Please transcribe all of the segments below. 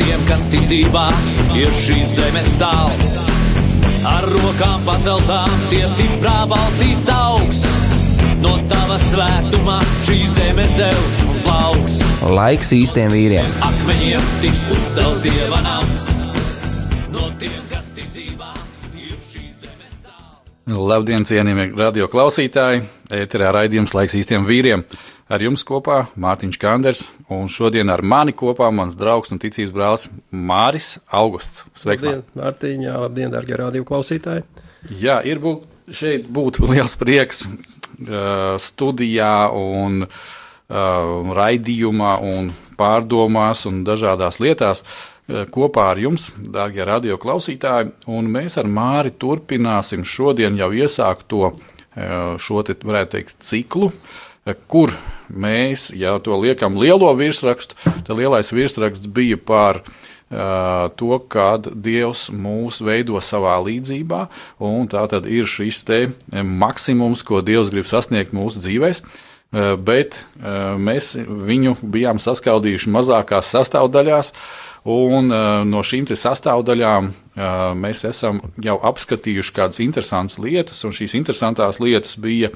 tiem, kas tic dzīvā, ir šīs zemes sāls. Ar rokām paceltām, tie stiprā balsīs augs. No tava svētumā šī zeme zeus un plauks. Laiks īstiem vīriem! Akmeņiem tiks uzcelts dieva nams. No tiem, kas tic dzīvā, ir šīs zemes sāls. Labdien, cienījamie radio klausītāji! Ēterā raidījums laiks īstiem vīriem. Ar jums kopā Mārtiņš Kanders, un šodien ar mani kopā mans draugs un ticības brālis Māris Augusts. Sveiks, Labdien, Mārtiņ, jā, labdien, darbie radio klausītāji. Jā, ir būt, šeit būtu liels prieks uh, studijā un uh, raidījumā un pārdomās un dažādās lietās uh, kopā ar jums, darbie radio klausītāji, un mēs ar Māri turpināsim šodien jau iesākt to uh, šo te, varētu teikt, ciklu, uh, kur mēs, ja to liekam lielo virsrakstu, tad lielais virsraksts bija par uh, to, kad Dievs mūs veido savā līdzībā, un tā tad ir šis te maksimums, ko Dievs grib sasniegt mūsu dzīvēm. Uh, bet uh, mēs viņu bijām saskaldījuši mazākās sastāvdaļās, un no šīm sastāvdaļām mēs esam jau apskatījuši kādas interesantas lietas, un šīs interesantās lietas bija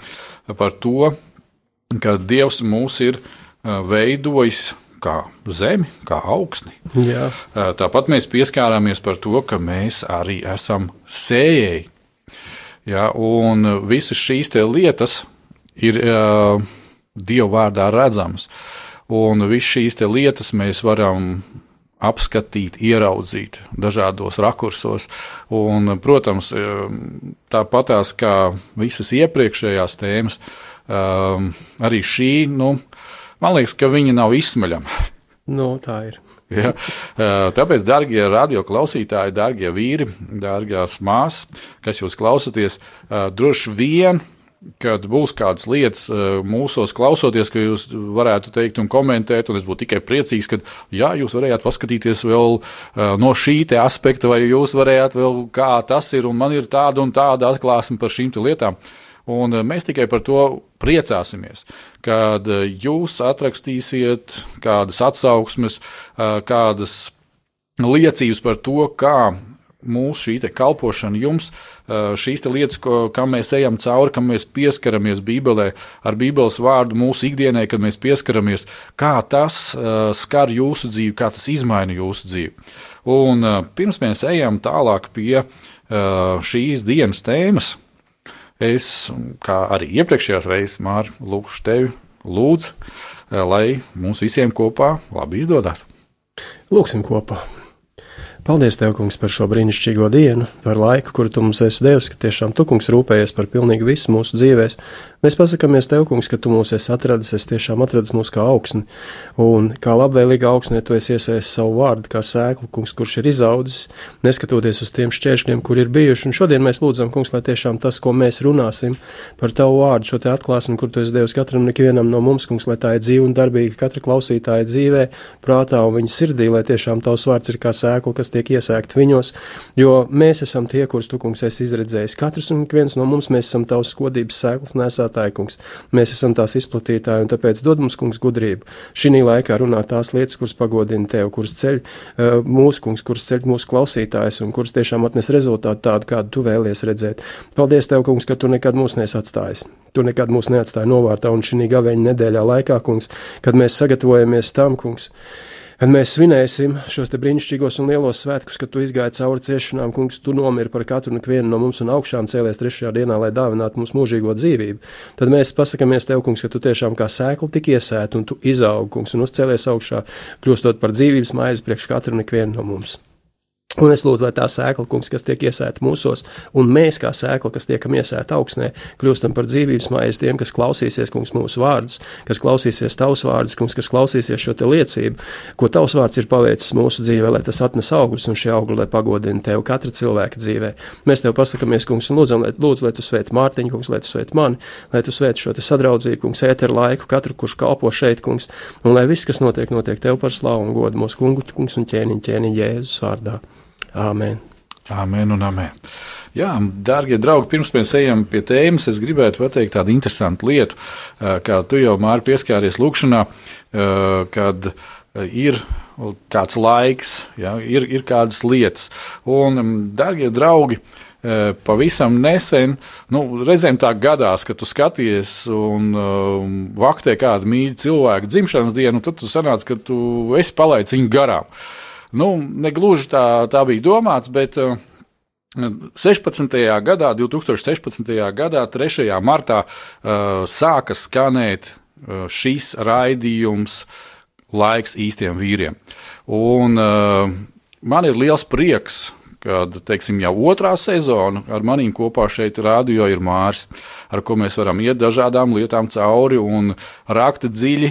par to, ka Dievs mūs ir veidojis kā zemi, kā augsni. Jā. Tāpat mēs pieskārāmies par to, ka mēs arī esam sējēji. Ja, un visas šīs lietas ir uh, Dieva vārdā redzamas. Un visas šīs lietas mēs varam apskatīt, ieraudzīt dažādos rakursos. Un, protams, tāpatās kā visas iepriekšējās tēmas, uh, Um, arī šī, nu, man liekas, ka viņa nav izsmeļama. Nu, tā ir. Ja? Uh, tāpēc, darbie radioklausītāji, darbie vīri, dārgās māsas, kas jūs klausāties, uh, droši vien kad būs kādas lietas uh, mūsos klausoties, ka jūs varētu teikt un komentēt, un es būtu tikai priecīgs, ka jā, jūs varējāt paskatīties vēl no šī aspekta, vai jūs varējāt vēl kā tas ir, un man ir tāda un tāda atklāsme par šīm lietām. Un eh, mēs tikai par to priecāsimies, kad eh, jūs atrakstīsiet kādas atsauksmes, eh, kādas liecības par to, kā mūsu šī kalpošana jums, šīs lietas, ko, kam mēs ejam cauri, kam mēs pieskaramies Bībelē, ar Bībeles vārdu mūsu ikdienai, kad mēs pieskaramies, kā tas skar jūsu dzīvi, kā tas izmaina jūsu dzīvi. Un pirms mēs ejam tālāk pie šīs dienas tēmas, Es, kā arī iepriekšējās reizes, Mārķis, lūgšu tevi, lūdzu, eh, lai mums visiem kopā labi izdodas. Lūksim kopā! Paldies, Tev, Kungs, par šo brīnišķīgo dienu, par laiku, kuru Tu mums esi devis, ka tiešām Tu, Kungs, rūpējies par pilnīgi visu mūsu dzīvēm. Mēs pasakāmies Tev, Kungs, ka Tu mūs esi atradis, es tiešām atradis mūs kā augsni, un kā labvēlīga augsnē Tu esi iesaistis savu vārdu, kā sēklu, Kungs, kurš ir izaudzis, neskatoties uz tiem šķēršļiem, kur ir bijuši. Un šodien mēs lūdzam, Kungs, lai tiešām tas, ko mēs runāsim par Tavu vārdu, šo te atklāsmi, kur Tu esi devis katram ikvienam no mums, Kungs, lai tā ir dzīva un darbīga katra klausītāja dzīvē, prātā un viņa sirdī, lai tiešām Tavs vārds ir kā sēkla, kas tiek iesēgt viņos, jo mēs esam tie, kurus tu, kungs, esi izredzējis. Katrs un viens no mums, mēs esam tavs godības sēklas nesātāji, kungs. Mēs esam tās izplatītāji, un tāpēc dod mums, kungs, gudrību. Šī laikā runāt tās lietas, kuras pagodina tev, kuras ceļ uh, mūsu, kungs, kuras ceļ mūsu klausītājs, un kuras tiešām atnes rezultātu tādu, kādu tu vēlies redzēt. Paldies tev, kungs, ka tu nekad mūs neesi atstājis. Tu nekad mūs neatstāji novārtā, un šī gaveņa nedēļā laikā, kungs, kad mēs sagatavojamies tam, kungs kad mēs svinēsim šos brīnišķīgos un lielos svētkus, kad tu izgāji cauri ciešanām, kungs, tu nomiri par katru un ikvienu no mums un augšām cēlies trešajā dienā, lai dāvinātu mums mūžīgo dzīvību. Tad mēs pasakāmies tev, kungs, ka tu tiešām kā sēkla tik iesēt un tu izaug, kungs, un uzcēlies augšā, kļūstot par dzīvības maizi priekš katru un ikvienu no mums. Un es lūdzu, lai tā sēkla, kungs, kas tiek iesēta mūsos, un mēs, kā sēkla, kas tiekam iesēta augsnē, kļūstam par dzīvības mājas tiem, kas klausīsies, kungs, mūsu vārdus, kas klausīsies tavus vārdus, kungs, kas klausīsies šo te liecību, ko tavs vārds ir paveicis mūsu dzīvē, lai tas atnes augļus, un šie augļi, lai pagodina tevi katra cilvēka dzīvē. Mēs tev pasakamies, kungs, un lūdzam, lai, lūdzu, lai tu svēti Mārtiņu, kungs, lai tu svēti mani, lai tu svēti šo te sadraudzību, kungs, ēteru laiku, katru, kurš kalpo šeit, kungs, un lai viss, kas notiek, notiek tev par slavu un godu mūsu kungu, kungs un ķēniņ, ķēniņ Jēzus vārdā. Āmen. Āmen un amen. Jā, darbie draugi, pirms mēs ejam pie tēmas, es gribētu pateikt tādu interesantu lietu, kā tu jau māri pieskāries lūkšanā, kad ir kāds laiks, ja, ir, ir kādas lietas. Un, darbie draugi, pavisam nesen, nu, reizēm tā gadās, ka tu skaties un um, vaktē kādu mīļu cilvēku dzimšanas dienu, tad tu sanāc, ka tu esi palaidis viņu garām. Uh, Nu, negluži tā, tā bija domāts, bet 16. Uh, gadā, 2016. gadā, 3. martā, uh, sāka skanēt uh, šis raidījums Laiks īstiem vīriem. Un man ir liels prieks, kad teiksim, jau otrā sezona ar maniem kopā šeit rādio ir Mārs, ar ko mēs varam iet dažādām lietām cauri un rakt dziļi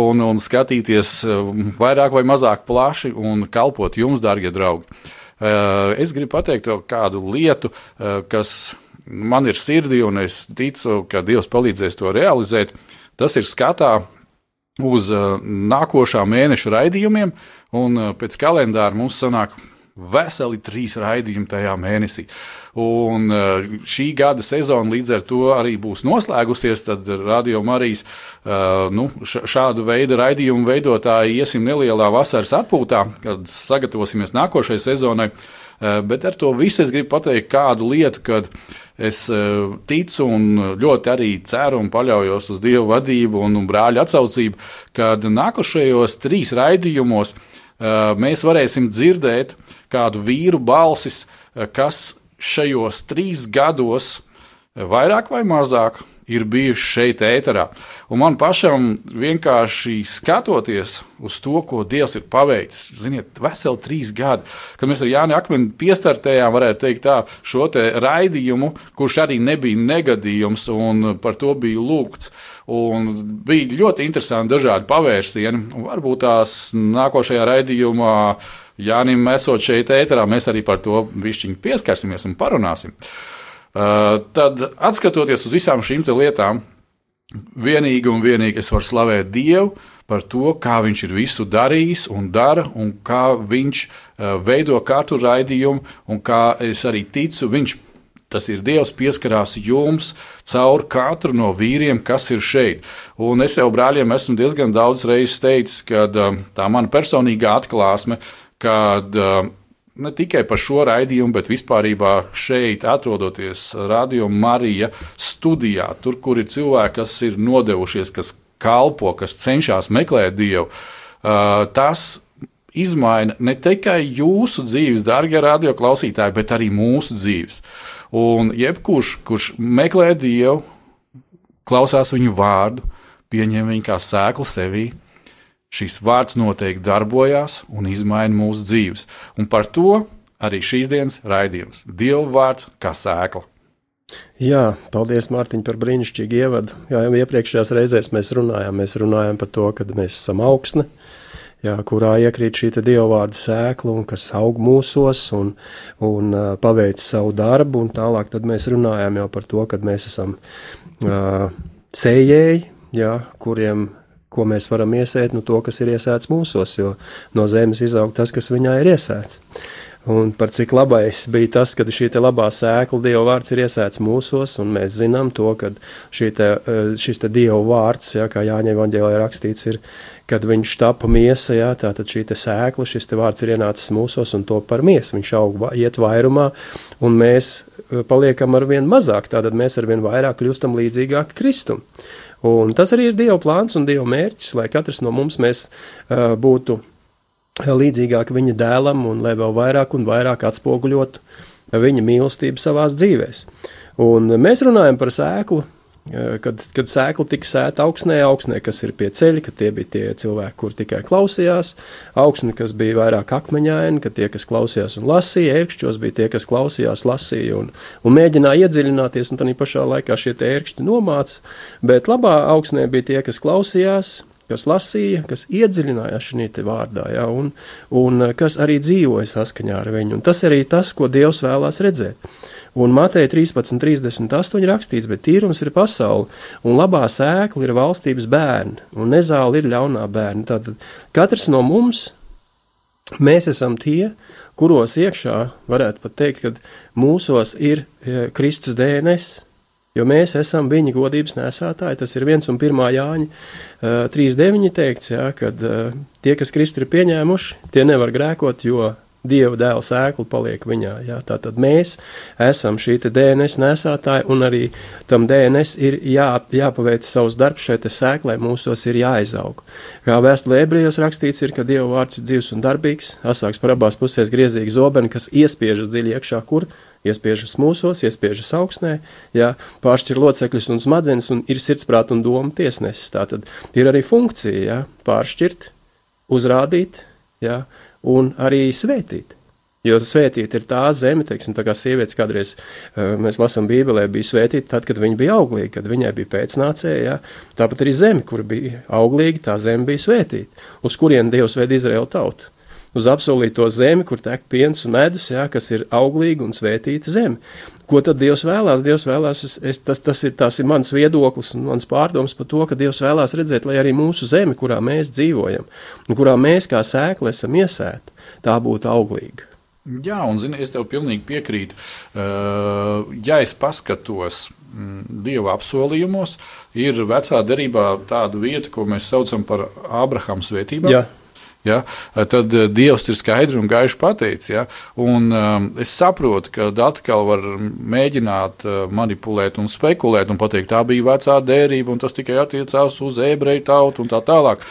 un, un skatīties um, vairāk vai mazāk plaši un kalpot jums, darbie draugi. Uh, es gribu pateikt kādu lietu, uh, kas man ir sirdī, un es ticu, ka Dievs palīdzēs to realizēt. Tas ir skatā uz uh, nākošā mēneša raidījumiem, un pēc kalendāra mums sanāk veseli trīs raidījumi tajā mēnesī. Un eh, šī gada sezona līdz ar to arī būs noslēgusies. Tad Radio Marijas eh, nu, šādu veidu raidījumu veidotāji iesim nelielā vasaras atpūtā, kad sagatavosimies nākošajai sezonai. Eh, bet ar to visu es gribu pateikt kādu lietu, kad es ticu un ļoti arī ceru un paļaujos uz Dieva vadību un, brāļa atsaucību, kad nākošajos trīs raidījumos mēs varēsim dzirdēt kādu vīru balsis, eh, kas šajos trīs gados, eh, vairāk vai mazāk, ir bijuši šeit, ēterā. Un man pašam vienkārši skatoties uz to, ko Dievs ir paveicis, ziniet, veseli trīs gadi, kad mēs ar Jāni Akmeni piestartējām, varētu teikt, tā, šo te raidījumu, kurš arī nebija negadījums, un par to bija lūgts. Un bija ļoti interesanti dažādi pavērsieni. Varbūt tās nākošajā raidījumā Jānim, esot šeit ēterā, mēs arī par to višķiņu pieskarsimies un parunāsim. Uh, tad, skatoties uz visām šīm lietām, vienīgi un vienīgi es varu slavēt Dievu par to, kā Viņš ir visu darījis un dara, un kā Viņš uh, veido katru raidījumu, un kā es arī ticu, Viņš Tas ir Dievs pieskarās jums caur katru no vīriem, kas ir šeit. Un es jau brāļiem esmu diezgan daudz reizes teicis, ka um, tā mana personīgā atklāsme kad ne tikai par šo raidījumu, bet vispār šeit, atrodoties Radio Marija studijā, tur, kur ir cilvēki, kas ir nodevušies, kas kalpo, kas cenšas meklēt Dievu, tas izmaina ne tikai jūsu dzīves, darbie radioklausītāji, bet arī mūsu dzīves. Un jebkurš, kurš meklē Dievu, klausās viņu vārdu, pieņem viņu kā sēklu sevī, Šis vārds noteikti darbojās un izmaina mūsu dzīves, un par to arī šīs dienas raidījums - Dieva vārds kā sēkla. Jā, paldies, Mārtiņ, par brīnišķīgu ievadu. Jā, jau iepriekšējās reizēs mēs runājām, mēs runājām par to, ka mēs esam augsne, jā, kurā iekrīt šī dieva vārda sēkla, un kas aug mūsos un, un uh, paveic savu darbu. Tālāk mēs runājām jau par to, ka mēs esam uh, sējēji, jā, kuriem ko mēs varam iesēt, nu to, kas ir iesēts mūsos, jo no zemes izaug tas, kas viņā ir iesēts. Un par cik labais bija tas, ka šī labā sēkla, Dieva vārds ir iesēts mūsos, un mēs zinām to, ka te, eh, šis te Dieva vārds, ja, kā Jāņa Evanģēlē rakstīts, ir, kad viņš tapa miesa, ja, tātad šī sēkla, šis vārds ir ienācis mūsos un to par miesu. Viņš aug, iet vairumā, un mēs eh, paliekam ar vien mazāk, tātad mēs ar vien vairāk kļūstam līdzīgāki Kristum. Un tas arī ir Dieva plāns un Dieva mērķis, lai katrs no mums mēs, uh, būtu līdzīgāk viņa dēlam un lai vēl vairāk un vairāk atspoguļotu viņa mīlestību savās dzīvēs. Un mēs runājam par sēklu, kad, kad sēkla tika sēta augsnē, augsnē, kas ir pie ceļa, ka tie bija tie cilvēki, kur tikai klausījās, augsne, kas bija vairāk akmeņaini, ka tie, kas klausījās un lasīja, ērkšķos bija tie, kas klausījās, lasīja un, un mēģināja iedziļināties, un tā pašā laikā šie ērkšķi nomāca, bet labā augsnē bija tie, kas klausījās, kas lasīja, kas iedziļinājās šajā vārdā, ja, un, un kas arī dzīvoja saskaņā ar viņu. Un tas arī tas, ko Dievs vēlās redzēt. Un Mateja 13.38 rakstīts, bet tīrums ir pasaule, un labā sēkla ir valstības bērni, un nezāle ir ļaunā bērni. Tātad katrs no mums, mēs esam tie, kuros iekšā varētu pat teikt, ka mūsos ir e, Kristus DNS. Jo mēs esam viņa godības nesētāji. Tas ir viens un pirmā Jāņa uh, 3.9. teikts, ja, kad uh, tie, kas Kristu ir pieņēmuši, tie nevar grēkot, jo Dieva dēla sēkla paliek viņā. Jā. Tātad mēs esam šī DNS nesātāji, un arī tam DNS ir jā, jāpaveic savs darbs šeit sēklē, mūsos ir jāizaug. Kā vēstulē ebrejos rakstīts, ir, ka Dieva vārds ir dzīves un darbīgs, asāks par abās pusēs griezīga zobena, kas iespiežas dziļi iekšā, kur iespiežas mūsos, iespiežas augsnē, jā, pāršķir locekļus un smadzenes, un ir sirdsprāt un doma tiesnesis. Tā tad ir arī funkcija, jā, pāršķirt, uzrādīt, jā, un arī svētīt. Jo svētīta ir tā zeme, teiksim, tā kā sievietes kādreiz uh, mēs lasām Bībelē, bija svētīta tad, kad viņa bija auglīga, kad viņai bija pēcnācēja. Ja? Tāpat arī zeme, kur bija auglīga, tā zeme bija svētīta, uz kurien Dievs ved Izraēlu tautu. Uz apsolīto zemi, kur tek piens un medus, ja, kas ir auglīga un svētīta zeme. Ko tad Dievs vēlās? Dievs vēlās, es, es, tas, tas, ir, tas ir mans viedoklis un mans pārdoms par to, ka Dievs vēlās redzēt, lai arī mūsu zeme, kurā mēs dzīvojam, un kurā mēs kā sēkli esam iesēti, tā būtu auglīga. Jā, un zini, es tev pilnīgi piekrītu. Uh, ja es paskatos mm, Dieva apsolījumos, ir vecā derībā tāda vieta, ko mēs saucam par Ābrahama svētībām. Jā. Ja, tad eh, Dievs ir skaidri un gaiši pateicis. Ja, un, um, es saprotu, ka atkal var mēģināt uh, manipulēt un spekulēt un pateikt, tā bija vecā dērība un tas tikai attiecās uz ebreju tautu un tā tālāk.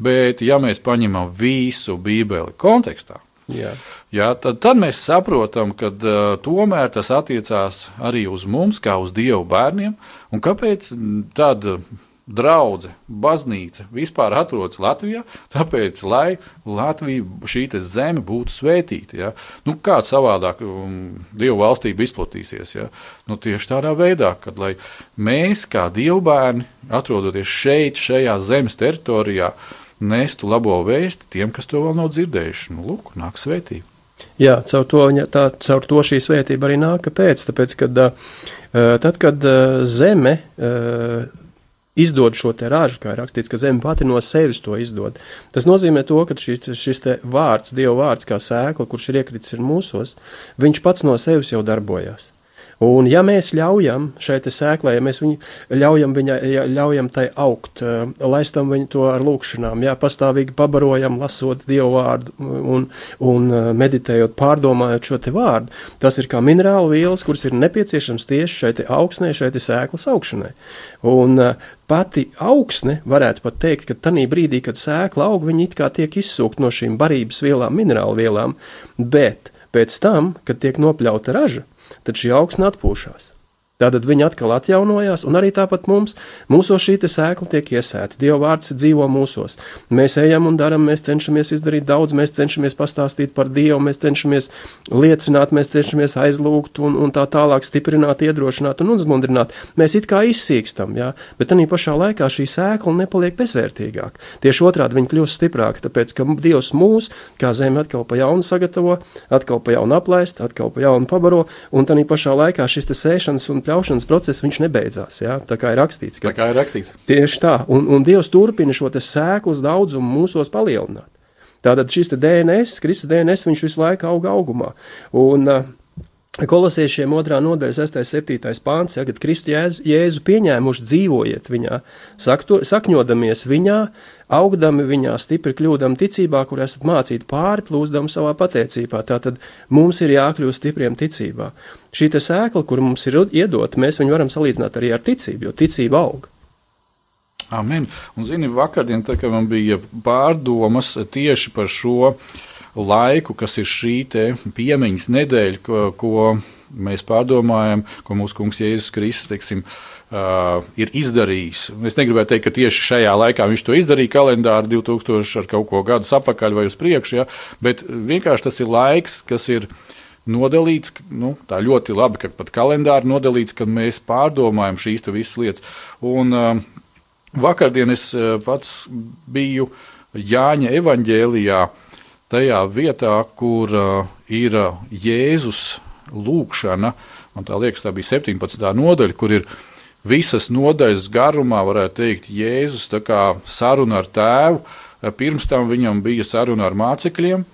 Bet, ja mēs paņemam visu Bībeli kontekstā, Jā. Jā, tad, tad mēs saprotam, ka uh, tomēr tas attiecās arī uz mums, kā uz Dievu bērniem. Un kāpēc tāda draudzene, baznīca vispār atrodas Latvijā, tāpēc, lai Latvija šī zeme būtu svētīta. Ja? Nu, kā savādāk um, Dieva valstība izplatīsies? Ja? Nu, tieši tādā veidā, kad mēs, kā dievbērni, atrodoties šeit, šajā zemes teritorijā, nestu labo vēstu tiem, kas to vēl nav dzirdējuši. Nu, lūk, nāk svētība. Jā, caur to, tā, caur to šī svētība arī nāk. Kāpēc? Tāpēc, kad, uh, tad, kad uh, zeme uh, izdod šo te ražu, kā ir rakstīts, ka zeme pati no sevis to izdod. Tas nozīmē to, ka šis, šis vārds, Dieva vārds, kā sēkla, kurš ir iekritis ir mūsos, viņš pats no sevis jau darbojas. Un ja mēs ļaujam šai sēklai, ja mēs viņu ļaujam, viņa, ja ļaujam tai augt, eh, laistam viņu to ar lūkšanām, jā, pastāvīgi pabarojam, lasot Dievu vārdu un, un eh, meditējot, pārdomājot šo te vārdu, tas ir kā minerāla vielas, kuras ir nepieciešams tieši šai augsnē, šai sēklas augšanai. Un eh, pati augsne, varētu pat teikt, ka tajā brīdī, kad sēkla aug, viņi it kā tiek izsūkt no šīm barības vielām, minerālu vielām, bet pēc tam, kad tiek nopļauta raža, tad šī augsne atpūšas. Tātad viņi atkal atjaunojās, un arī tāpat mums, mūsos šī sēkla tiek iesēta. Dieva vārds dzīvo mūsos. Mēs ejam un darām, mēs cenšamies izdarīt daudz, mēs cenšamies pastāstīt par Dievu, mēs cenšamies liecināt, mēs cenšamies aizlūgt un, un tā tālāk stiprināt, iedrošināt un uzmundrināt. Mēs it kā izsīkstam, jā, bet tā pašā laikā šī sēkla nepaliek bezvērtīgāka. Tieši otrādi viņa kļūst stiprāka, tāpēc ka Dievs mūs, kā zeme, atkal pa jaunu sagatavo, atkal pa jaunu aplaist, atkal pa jaunu pabaro, un tā pašā laikā šis sēšanas un pļaušanas process nebeidzās. Ja? Tā kā ir rakstīts. Tā kā ir rakstīts. Tieši tā, un, un Dievs turpina šo sēklas daudzumu mūsos palielināt. Tātad šis DNS, Kristus DNS, viņš visu laiku aug augumā. Un, uh, Kolosiešiem 2. nodaļa, 6. un 7. pāns, ja, kad Kristu Jēzu, Jēzu pieņēmuši, dzīvojiet viņā, sakto, sakņodamies viņā, augdami viņā, stipri kļūdam ticībā, kur esat mācīti pāri, plūzdam savā pateicībā. Tātad mums ir jākļūst stipriem ticībā. Šī sēkla, kur mums ir iedota, mēs viņu varam salīdzināt arī ar ticību, jo ticība aug. Amen. Un, zini, vakardien, tā, man bija pārdomas tieši par šo laiku, kas ir šī piemiņas nedēļa, ko, ko mēs pārdomājam, ko mūsu kungs Jēzus Kristus teiksim, uh, ir izdarījis. Es negribēju teikt, ka tieši šajā laikā viņš to izdarīja kalendāru 2000 ar kaut ko gadus atpakaļ vai uz priekšu, ja, bet vienkārši tas ir laiks, kas ir nodalīts, nu, tā ļoti labi, ka pat kalendāri nodalīts, kad mēs pārdomājam šīs visas lietas. Un uh, vakardien es uh, pats biju Jāņa evaņģēlijā, tajā vietā, kur uh, ir Jēzus lūkšana, man liekas, tā bija 17. nodaļa, kur ir visas nodaļas garumā, varētu teikt, Jēzus saruna ar tēvu. Pirms tam viņam bija saruna ar mācekļiem,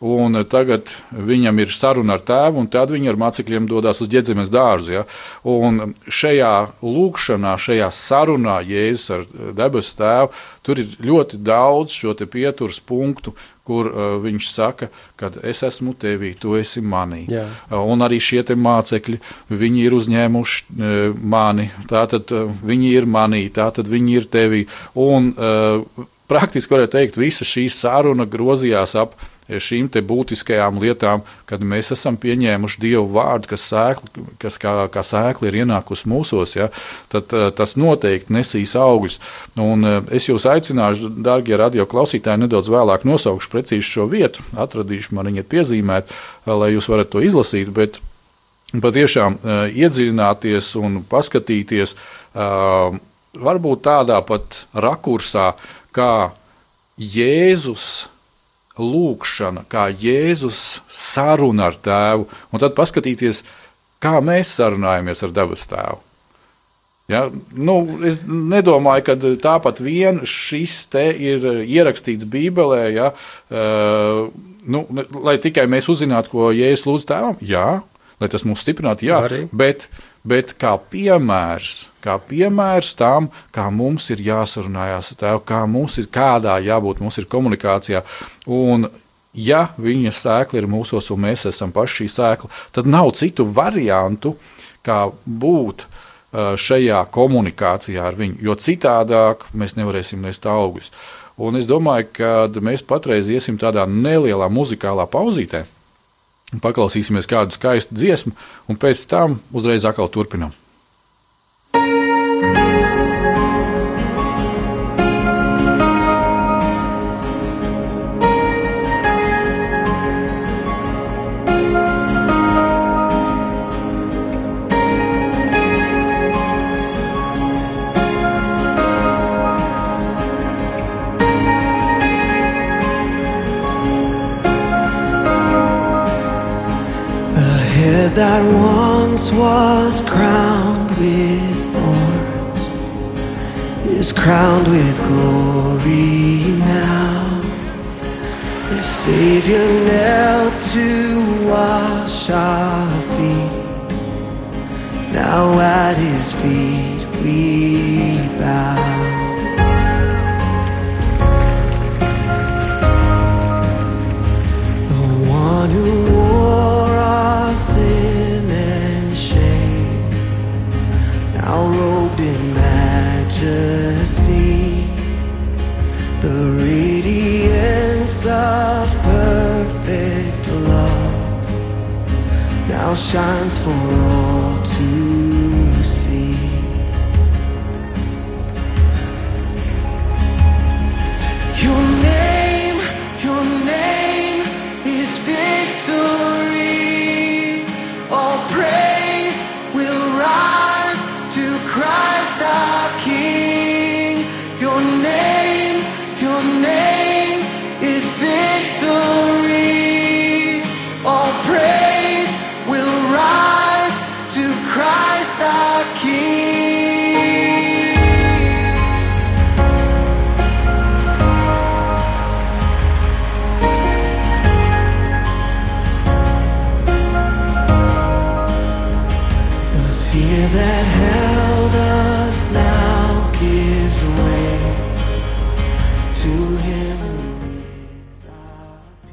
Un tagad viņam ir saruna ar tēvu, un tad viņi ar mācekļiem dodas uz ģēdzemes dārzu. Ja? Un šajā lūkšanā, šajā sarunā Jēzus ar debesu tēvu, tur ir ļoti daudz šo pieturas punktu, kur uh, viņš saka, ka es esmu tevī, tu esi manī. Jā. Un arī šie mācekļi, viņi ir uzņēmuši uh, mani, tātad uh, viņi ir manī, tātad viņi ir tevī. Un uh, praktiski varētu teikt, visa šī saruna grozījās ap šīm būtiskajām lietām, kad mēs esam pieņēmuši Dievu vārdu, kas, sēkli, kas kā, kā sēkli ir ienākusi mūsos, ja, tad eh, tas noteikti nesīs augļus. Un eh, es jūs aicināšu, darbie radio klausītāji, nedaudz vēlāk nosaukšu precīzi šo vietu, atradīšu man viņa piezīmēt, eh, lai jūs varat to izlasīt. Bet patiešām iedziļināties un paskatīties varbūt tādā pat rakursā, kā Jēzus lūkšana, kā Jēzus saruna ar tēvu, un tad paskatīties, kā mēs sarunājamies ar dabas tēvu. Ja? Nu, es nedomāju, ka tāpat vien šis te ir ierakstīts Bībelē, ja? uh, nu, lai tikai mēs uzzinātu, ko Jēzus lūdz tēvam. Jā, lai tas mūs stiprinātu, jā, bet bet kā piemērs, kā piemērs tam, kā mums ir jāsarunājās ar Tēvu, kā mums ir kādā jābūt, mums ir komunikācijā. Un, ja viņa sēkla ir mūsos, un mēs esam paši šī sēkla, tad nav citu variantu, kā būt šajā komunikācijā ar viņu, jo citādāk mēs nevarēsim nest augus. Un es domāju, ka mēs patreiz iesim tādā nelielā muzikālā pauzītē, Paklausīsimies kādu skaistu dziesmu, un pēc tam uzreiz atkal turpinām.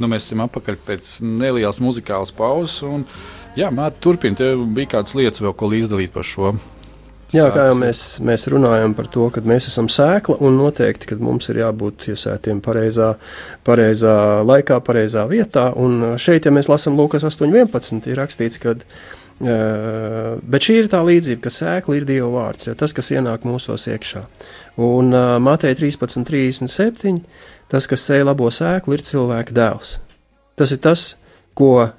Nu, mēs esam atpakaļ pēc nelielas muzikālas pauzes. Un, jā, Mārtiņ, turpiniet, tev bija kādas lietas vēl, ko izdalīt par šo. Jā, kā jau mēs, mēs runājam par to, ka mēs esam sēkla un noteikti, ka mums ir jābūt iesētiem pareizā, pareizā laikā, pareizā vietā. Un šeit, ja mēs lasām Lūkas 8.11, ir rakstīts, ka Uh, bet šī ir tā līdzība, ka sēkla ir Dieva vārds, ja, tas, kas ienāk mūsos iekšā. Un uh, Mateja 13, 37, tas, kas sēž labo sēklu, ir cilvēka dēls. Tas ir tas, ko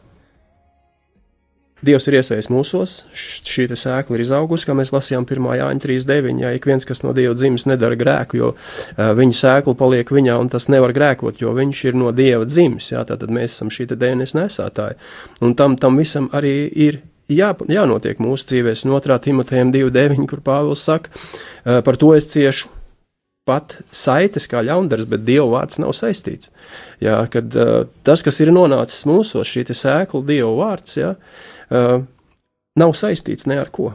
Dievs ir iesaistīts mūsos, šī sēkla ir izaugusi, kā mēs lasījām 1. Jāņa 3.9. Ja ik viens, kas no Dieva dzimis, nedara grēku, jo uh, viņa sēkla paliek viņā, un tas nevar grēkot, jo viņš ir no Dieva dzimis. Jā, tātad mēs esam šī DNS nesētāji. Un tam, tam visam arī ir jā, jānotiek mūsu dzīvēs. Un 2. Timotejam 2.9, kur Pāvils saka, uh, par to es ciešu pat saites kā ļaundaris, bet Dieva vārds nav saistīts. Jā, kad uh, tas, kas ir nonācis mūsos, šī sēkla, Dieva vārds, jā, uh, nav saistīts ne ar ko.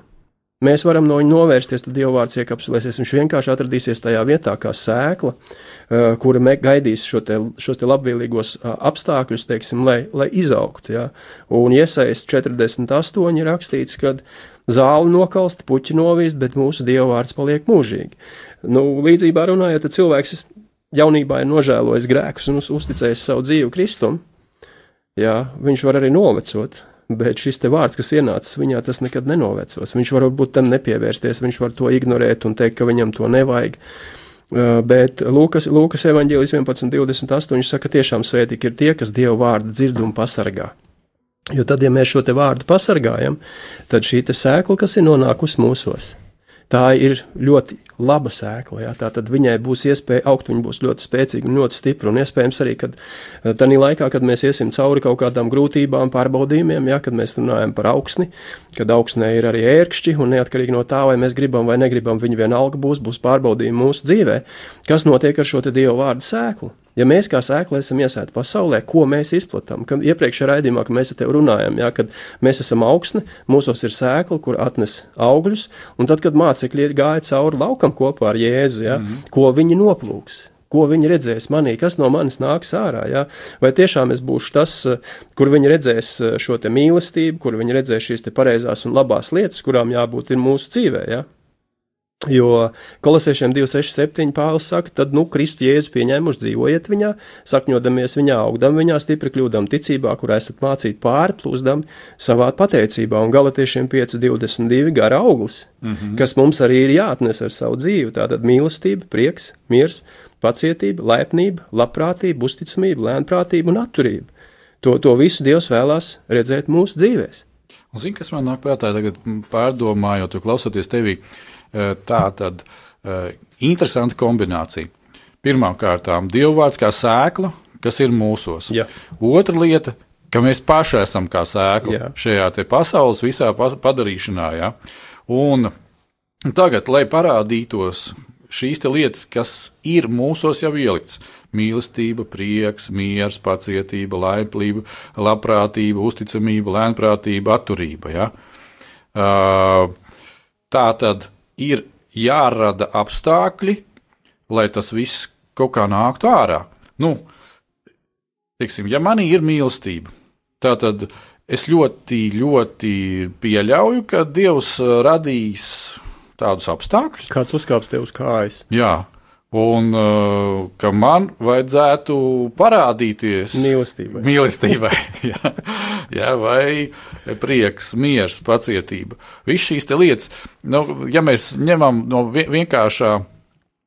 Mēs varam no viņa novērsties, tad Dieva vārds iekapsulēsies. Viņš vienkārši atradīsies tajā vietā, kā sēkla, uh, kura gaidīs šo te, šos te labvēlīgos uh, apstākļus, teiksim, lai, lai izaugtu. Ja? Un iesaist 48 ir rakstīts, ka zāli nokalst, puķi novīst, bet mūsu Dieva vārds paliek mūžīgi. Nu, līdzībā runājot, cilvēks jaunībā ir nožēlojis grēkus un uzticējis savu dzīvi Kristum. Jā, viņš var arī novecot, bet šis te vārds, kas ienācis viņā, tas nekad nenovecos. Viņš var būt tam nepievērsties, viņš var to ignorēt un teikt, ka viņam to nevajag. Uh, bet Lūkas, Lūkas evanģēlis 11.28 saka, tiešām svētīgi ir tie, kas Dieva vārdu dzird un pasargā. Jo tad, ja mēs šo vārdu pasargājam, tad šī sēkla, kas ir nonākusi mūsos, tā ir ļoti laba sēkla. Jā, tā tad viņai būs iespēja augt, viņa būs ļoti spēcīga un ļoti stipra. Un iespējams arī, kad tādā laikā, kad mēs iesim cauri kaut kādām grūtībām, pārbaudījumiem, jā, kad mēs runājam par augsni, kad augsnē ir arī ērkšķi, un neatkarīgi no tā, vai mēs gribam vai negribam, viņi vienalga būs, būs pārbaudījumi mūsu dzīvē. Kas notiek ar šo Dievu vārdu sēklu? Ja mēs kā sēkla esam iesēti pasaulē, ko mēs izplatām? Kad iepriekšējā raidījumā, mēs ar tevi runājam, ja, kad mēs esam augsne, mūsos ir sēkla, kur atnes augļus, un tad, kad mācekļi gāja cauri laukam kopā ar Jēzu, ja, mm -hmm. ko viņi noplūks. Ko viņi redzēs manī, kas no manis nāks ārā? Ja? Vai tiešām es būšu tas, kur viņi redzēs šo mīlestību, kur viņi redzēs šīs pareizās un labās lietas, kurām jābūt mūsu dzīvē? Ja? Jo kolosiešiem 267 Pāvils saka, tad, nu, Kristu Jēzu pieņēmuši, dzīvojiet viņā, sakņodamies viņā, augdam viņā, stipri kļūdam ticībā, kurā esat mācīti pārplūsdam savā pateicībā, un galotiešiem 522 gara auglis, mm -hmm. kas mums arī ir jāatnes ar savu dzīvi, tātad mīlestība, prieks, miers, pacietība, laipnība, labprātība, uzticamība, lēnprātība un atturība. To, to visu Dievs vēlās redzēt mūsu dzīvēs. Un zini, kas man nāk prātā tagad pārdomājot, klausoties tevī, tā tad eh, interesanta kombinācija. Pirmkārt, dievvvārds kā sēkla, kas ir mūsos. Ja. Otra lieta, ka mēs paši esam kā sēkla Jā. šajā pasaules visā padarīšanā. Ja? Un tagad, lai parādītos šīs lietas, kas ir mūsos jau ieliktas - mīlestība, prieks, miers, pacietība, laiplība, labprātība, uzticamība, lēnprātība, atturība. Ja? Uh, tā tad ir jārada apstākļi, lai tas viss kaut kā nāktu ārā. Nu, teiksim, ja manī ir mīlestība, tad es ļoti, ļoti pieļauju, ka Dievs radīs tādus apstākļus. Kāds uzkāps tev uz kājas? Jā, Un uh, ka man vajadzētu parādīties mīlestībai, mīlestībai. Jā, jā, vai prieks, miers, pacietība. Visas šīs lietas, nu, ja mēs ņemam no vienkāršā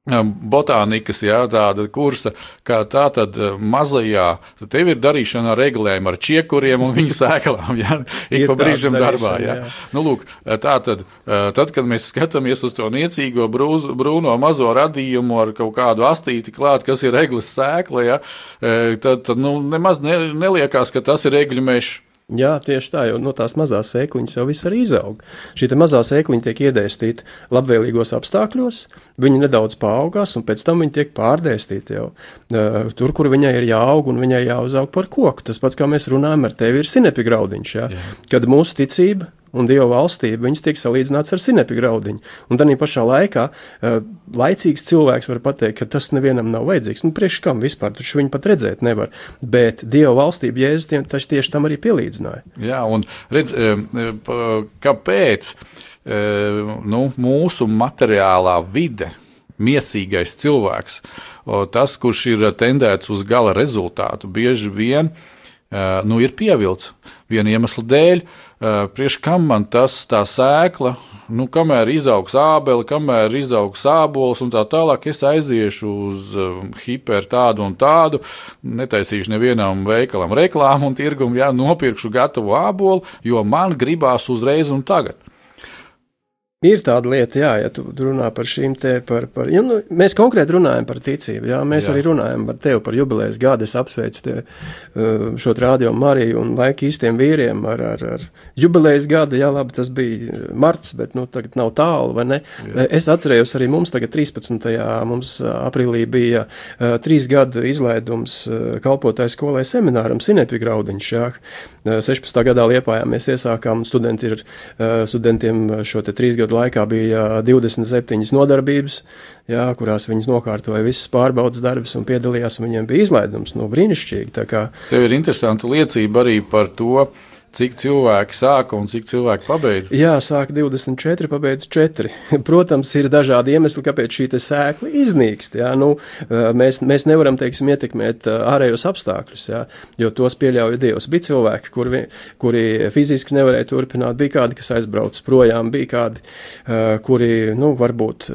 botānikas, jā, tāda kursa, kā tā tad mazajā, tad tev ir darīšana ar reglēm, ar čiekuriem un viņu sēklām, jā, ik pa brīžam darbā, jā. jā. Nu, lūk, tā tad, tad, kad mēs skatāmies uz to niecīgo brūz, brūno mazo radījumu ar kaut kādu astīti klāt, kas ir reglas sēkla, jā, tad, tad, nu, nemaz ne, neliekās, ka tas ir regļu mešs. Jā, tieši tā, jo no tās mazās sēkliņas jau viss arī izaug. Šī mazā sēkliņa tiek iedēstīta labvēlīgos apstākļos, viņa nedaudz paaugās, un pēc tam viņa tiek pārdēstīta jau uh, tur, kur viņai ir jāaug un viņai jāuzaug par koku. Tas pats, kā mēs runājam ar tevi, ir sinepi graudiņš. Ja? Jā. Kad mūsu ticība un Dieva valstība, viņas tiek salīdzināts ar sinepi graudiņu. Un tādā pašā laikā uh, laicīgs cilvēks var pateikt, ka tas nevienam nav vajadzīgs. Nu, priekš kam vispār, taču viņi pat redzēt nevar. Bet Dieva valstība Jēzus tiem tieši tam arī pielīdzināja. Jā, un redz, kāpēc nu, mūsu materiālā vide miesīgais cilvēks, tas, kurš ir tendēts uz gala rezultātu, bieži vien uh, nu, ir pievilcis viena iemesla dēļ. Uh, priekš kam man tas tā sēkla, nu, kamēr izaugs ābeli, kamēr izaugs ābols un tā tālāk, es aiziešu uz uh, hiper tādu un tādu, netaisīšu nevienam veikalam reklāmu un tirgumu, jā, nopirkšu gatavo ābolu, jo man gribās uzreiz un tagad. Ir tāda lieta, jā, ja tu runā par šīm te, par, par ja, nu, mēs konkrēti runājam par ticību, jā, mēs jā. arī runājam par tevi, par jubilejas gadu, es apsveicu te, uh, šo rādio Mariju un laika īstiem vīriem ar, ar, ar jubilejas gadu, jā, labi, tas bija marts, bet, nu, tagad nav tālu, vai ne? Jā. Es atcerējos arī mums tagad 13. mums aprīlī bija uh, trīs gadu izlaidums uh, kalpotāju skolai semināram Sinepi Graudiņš, jā, 16. gadā Liepājā mēs iesākām, studenti ir, studentiem šo te trīs gadu laikā bija 27 nodarbības, jā, kurās viņas nokārtoja visas pārbaudas darbus un piedalījās, un viņiem bija izlaidums. No brīnišķīgi. Tev ir interesanta liecība arī par to, Cik cilvēki sāka un cik cilvēki pabeidz? Jā, sāka 24, pabeidz 4. Protams, ir dažādi iemesli, kāpēc šī sēkla iznīkst. Jā. Nu, mēs, mēs nevaram, teiksim, ietekmēt ārējos apstākļus, jā, jo tos pieļauj Dievs. Bija cilvēki, kuri, kuri fiziski nevarēja turpināt, bija kādi, kas aizbrauc projām, bija kādi, kuri, nu, varbūt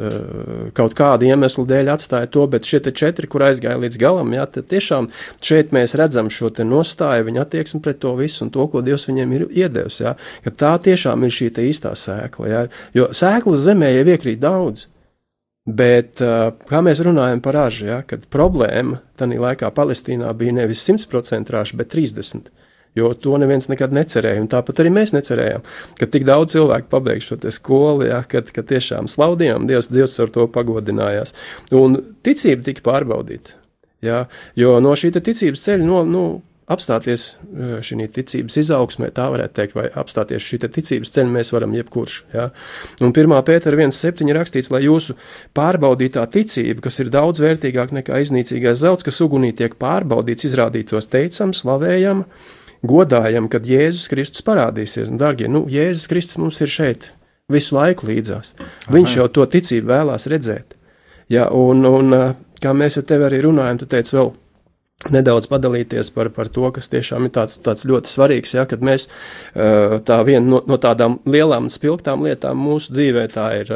kaut kādu iemeslu dēļ atstāja to, bet šie četri, kur aizgāja līdz galam, jā, tiešām šeit mēs redzam šo nostāju, viņa attieksmi pret to visu un to, ko Dievs viņiem ir iedevis. Ja? Ka tā tiešām ir šī īstā sēkla. Ja? Jo sēklas zemē jau iekrīt daudz. Bet, kā mēs runājam par ražu, ja, kad problēma tajā laikā Palestīnā bija nevis 100% raža, bet 30%. Jo to neviens nekad necerēja, un tāpat arī mēs necerējām, ka tik daudz cilvēku pabeigs šo skolu, ja, kad, kad tiešām slaudījām, Dievs, Dievs ar to pagodinājās. Un ticība tika pārbaudīta. Ja, jo no šī ticības ceļa no, nu, apstāties e, šī ticības izaugsmē, tā varētu teikt, vai apstāties šī ticības ceļa mēs varam jebkurš. Ja? Un 1. pētera 1.7. rakstīts, lai jūsu pārbaudītā ticība, kas ir daudz vērtīgāka nekā iznīcīgais zelts, kas ugunī tiek pārbaudīts, izrādītos teicam, slavējam, godājam, kad Jēzus Kristus parādīsies. Un, dārgie, nu, Jēzus Kristus mums ir šeit visu laiku līdzās. Viņš jau to ticību vēlās redzēt. Ja, un, un, kā mēs ar tevi arī runājam, tu teici vēl nedaudz padalīties par, par to, kas tiešām ir tāds, tāds ļoti svarīgs, ja, kad mēs tā viena no, no tādām lielām spilgtām lietām mūsu dzīvē, tā ir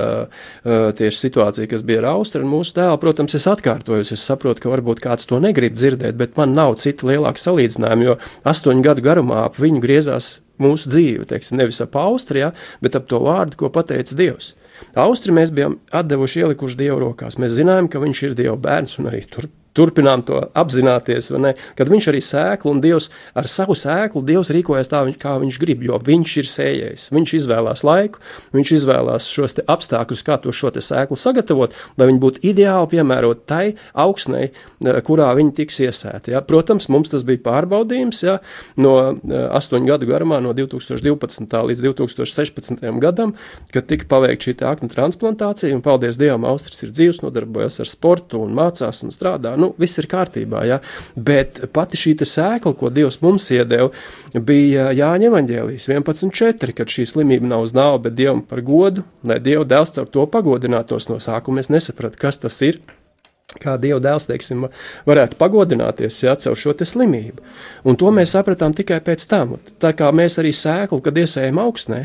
tieši situācija, kas bija ar Austru un mūsu tēlu. Protams, es atkārtojos, es saprotu, ka varbūt kāds to negrib dzirdēt, bet man nav cita lielāka salīdzinājuma, jo astoņu gadu garumā ap viņu griezās mūsu dzīve, teiksim, nevis ap Austrijā, bet ap to vārdu, ko pateica Dievs. Austri mēs bijām atdevuši, ielikuši Dievu rokās. Mēs zinājām, ka viņš ir Dieva bērns un arī tur turpinām to apzināties, kad viņš arī sēklu un Dievs ar savu sēklu, Dievs rīkojas tā, kā viņš grib, jo viņš ir sējējis. Viņš izvēlās laiku, viņš izvēlās šos apstākļus, kā to šo sēklu sagatavot, lai viņi būtu ideāli piemērot tai augsnei, kurā viņi tiks iesēti. Ja. Protams, mums tas bija pārbaudījums ja, no astoņu gadu garumā, no 2012. līdz 2016. gadam, kad tika paveikta šī aknu transplantācija, un paldies Dievam, Austris ir dzīves, nodarbojas ar sportu un mācās un strādā. Nu, nu, viss ir kārtībā. Ja? Bet pati šī sēkla, ko Dievs mums iedeva, bija Jāņa Evanģēlijas 11.4, kad šī slimība nav uz nāvu, bet Dievam par godu, lai Dieva dēls ar to pagodinātos no sākuma. Es nesapratu, kas tas ir kā Dieva dēls, teiksim, varētu pagodināties ja, caur šo slimību. Un to mēs sapratām tikai pēc tam. Tā kā mēs arī sēklu, kad iesējam augstnē,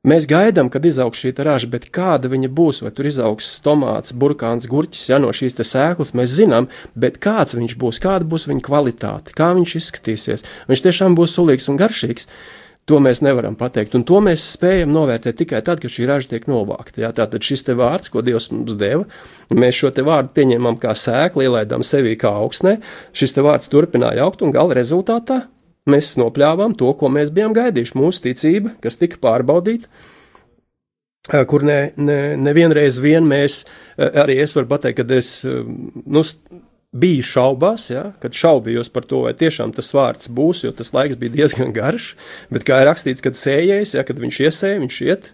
Mēs gaidām, kad izaugs šī raža, bet kāda viņa būs, vai tur izaugs tomāts, burkāns, gurķis, ja no šīs sēklas mēs zinām, bet kāds viņš būs, kāda būs viņa kvalitāte, kā viņš izskatīsies. Viņš tiešām būs sulīgs un garšīgs. To mēs nevaram pateikt, un to mēs spējam novērtēt tikai tad, kad šī raža tiek novākta. Jā, tātad šis te vārds, ko Dievs mums deva, mēs šo te vārdu pieņemam kā sēklu, ielaidām sevī kā augsnē, šis te vārds turpināja augt, un gala rezultātā mēs nopļāvām to, ko mēs bijām gaidījuši. Mūsu ticība, kas tika pārbaudīta, kur ne, ne, nevienreiz vien mēs, arī es varu pateikt, ka es nu, biju šaubās, ja, kad šaubījos par to, vai tiešām tas vārds būs, jo tas laiks bija diezgan garš, bet kā ir rakstīts, kad sējais, ja, kad viņš iesēja, viņš iet,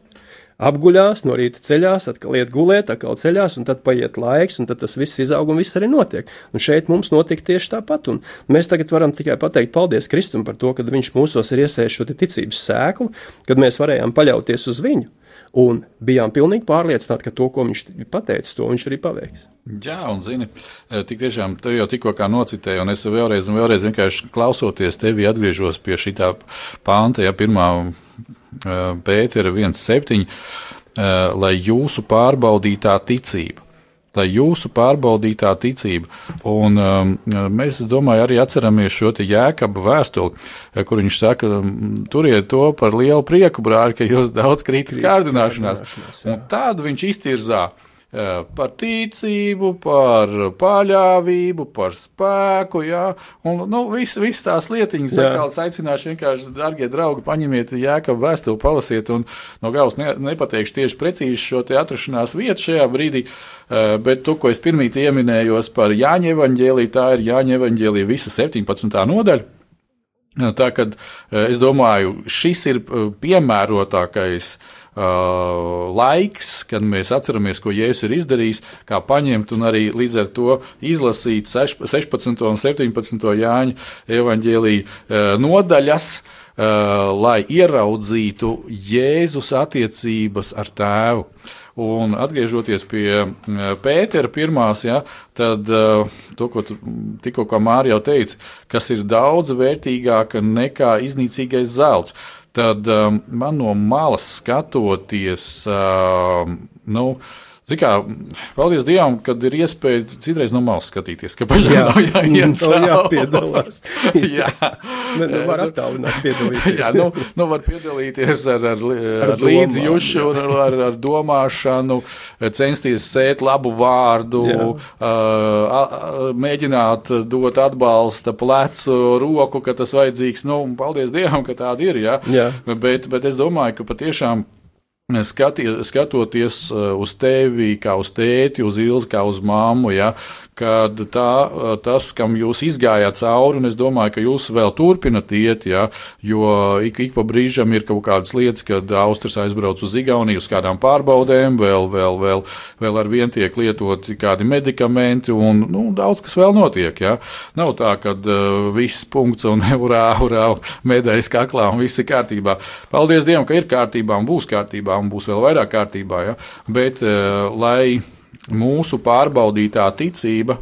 apguļās, no rīta ceļās, atkal iet gulēt, atkal ceļās, un tad paiet laiks, un tad tas viss izaug un viss arī notiek. Un šeit mums notika tieši tāpat. Un mēs tagad varam tikai pateikt paldies Kristum par to, ka viņš mūsos ir iesējis šo ticības sēklu, kad mēs varējām paļauties uz viņu. Un bijām pilnīgi pārliecināti, ka to, ko viņš pateica, to viņš arī paveiks. Jā, un zini, eh, tik tiešām te jau tikko nocitēju, un es vēlreiz, un vēlreiz vienkārši klausoties tevi atgriežos pie šī pānta, ja pirmā pētera 1.7, eh, lai jūsu pārbaudītā ticība lai jūsu pārbaudītā ticība. Un, um, mēs, domāju, arī atceramies šo jēkabu vēstuli, kur viņš saka, turiet to par lielu prieku, brāļi, ka jūs daudz krītat kārdināšanās. Un tādu viņš iztirzā par ticību, par paļāvību, par spēku. Jā, un nu, visas vis tās lietiņas, kas aicināšu vienkārši, darbie draugi, paņemiet jēkabu vēstuli, palasiet, un no galvas ne, nepateikšu tieši precīzi šo atrašanās vietu šajā brīdī, bet to, ko es pirmīt ieminējos par Jāņa evaņģēlī, tā ir Jāņa evaņģēlī visa 17. nodaļa. Tā kā es domāju, šis ir piemērotākais Uh, laiks, kad mēs atceramies, ko Jēzus ir izdarījis, kā paņemt un arī līdz ar to izlasīt 16. un 17. Jāņa evaņģēlīja uh, nodaļas, uh, lai ieraudzītu Jēzus attiecības ar tēvu. Un atgriežoties pie Pētera pirmās, ja, tad to, ko tikko Mārija jau teica, kas ir daudz vērtīgāka nekā iznīcīgais zelts tad um, man no malas skatoties, um, nu, Kā, paldies Dievam, kad ir iespēja citreiz no malas skatīties, ka pašam jā, nav jāiet cauri. jāpiedalās. jā. Ne, nu, var attālināt piedalīties. jā, nu, nu var piedalīties ar, ar, ar, ar līdzjūšu un ar, ar domāšanu, censties sēt labu vārdu, uh, mēģināt dot atbalsta plecu, roku, ka tas vajadzīgs. Nu, paldies Dievam, ka tāda ir, jā. jā. Bet, bet es domāju, ka patiešām Skatie, skatoties uh, uz tevi, kā uz tēti, uz ilzi, kā uz māmu, ja, kad tā, uh, tas, kam jūs izgājāt cauri, un es domāju, ka jūs vēl turpinat iet, ja, jo ik, ik pa brīžam ir kaut kādas lietas, kad Austrijas aizbrauc uz Igauniju uz kādām pārbaudēm, vēl, vēl, vēl, vēl ar vien tiek lietoti kādi medikamenti, un nu, daudz kas vēl notiek. Ja. Nav tā, ka uh, viss punkts un urā, urā, medaļas kaklā un viss ir kārtībā. Paldies Dievam, ka ir kārtībā un būs kārtībā kārtībā un būs vēl vairāk kārtībā. Ja? Bet, uh, lai mūsu pārbaudītā ticība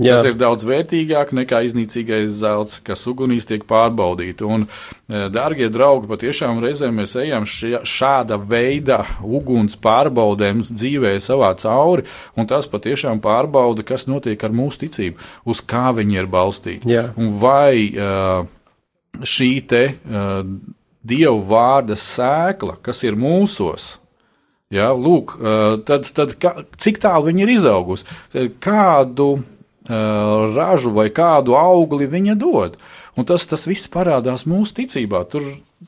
Jā. Tas ir daudz vērtīgāk nekā iznīcīgais zelts, kas ugunīs tiek pārbaudīts. Un, e, dārgie draugi, patiešām reizēm mēs ejam šāda veida uguns pārbaudēm dzīvē savā cauri, un tas patiešām pārbauda, kas notiek ar mūsu ticību, uz kā viņi ir balstīti. Vai uh, šī te. Uh, Dieva vārda sēkla, kas ir mūsos. Ja, lūk, tad, tad kā, cik tālu viņa ir izaugusi, kādu uh, ražu vai kādu augli viņa dod. Un tas, tas viss parādās mūsu ticībā. Tur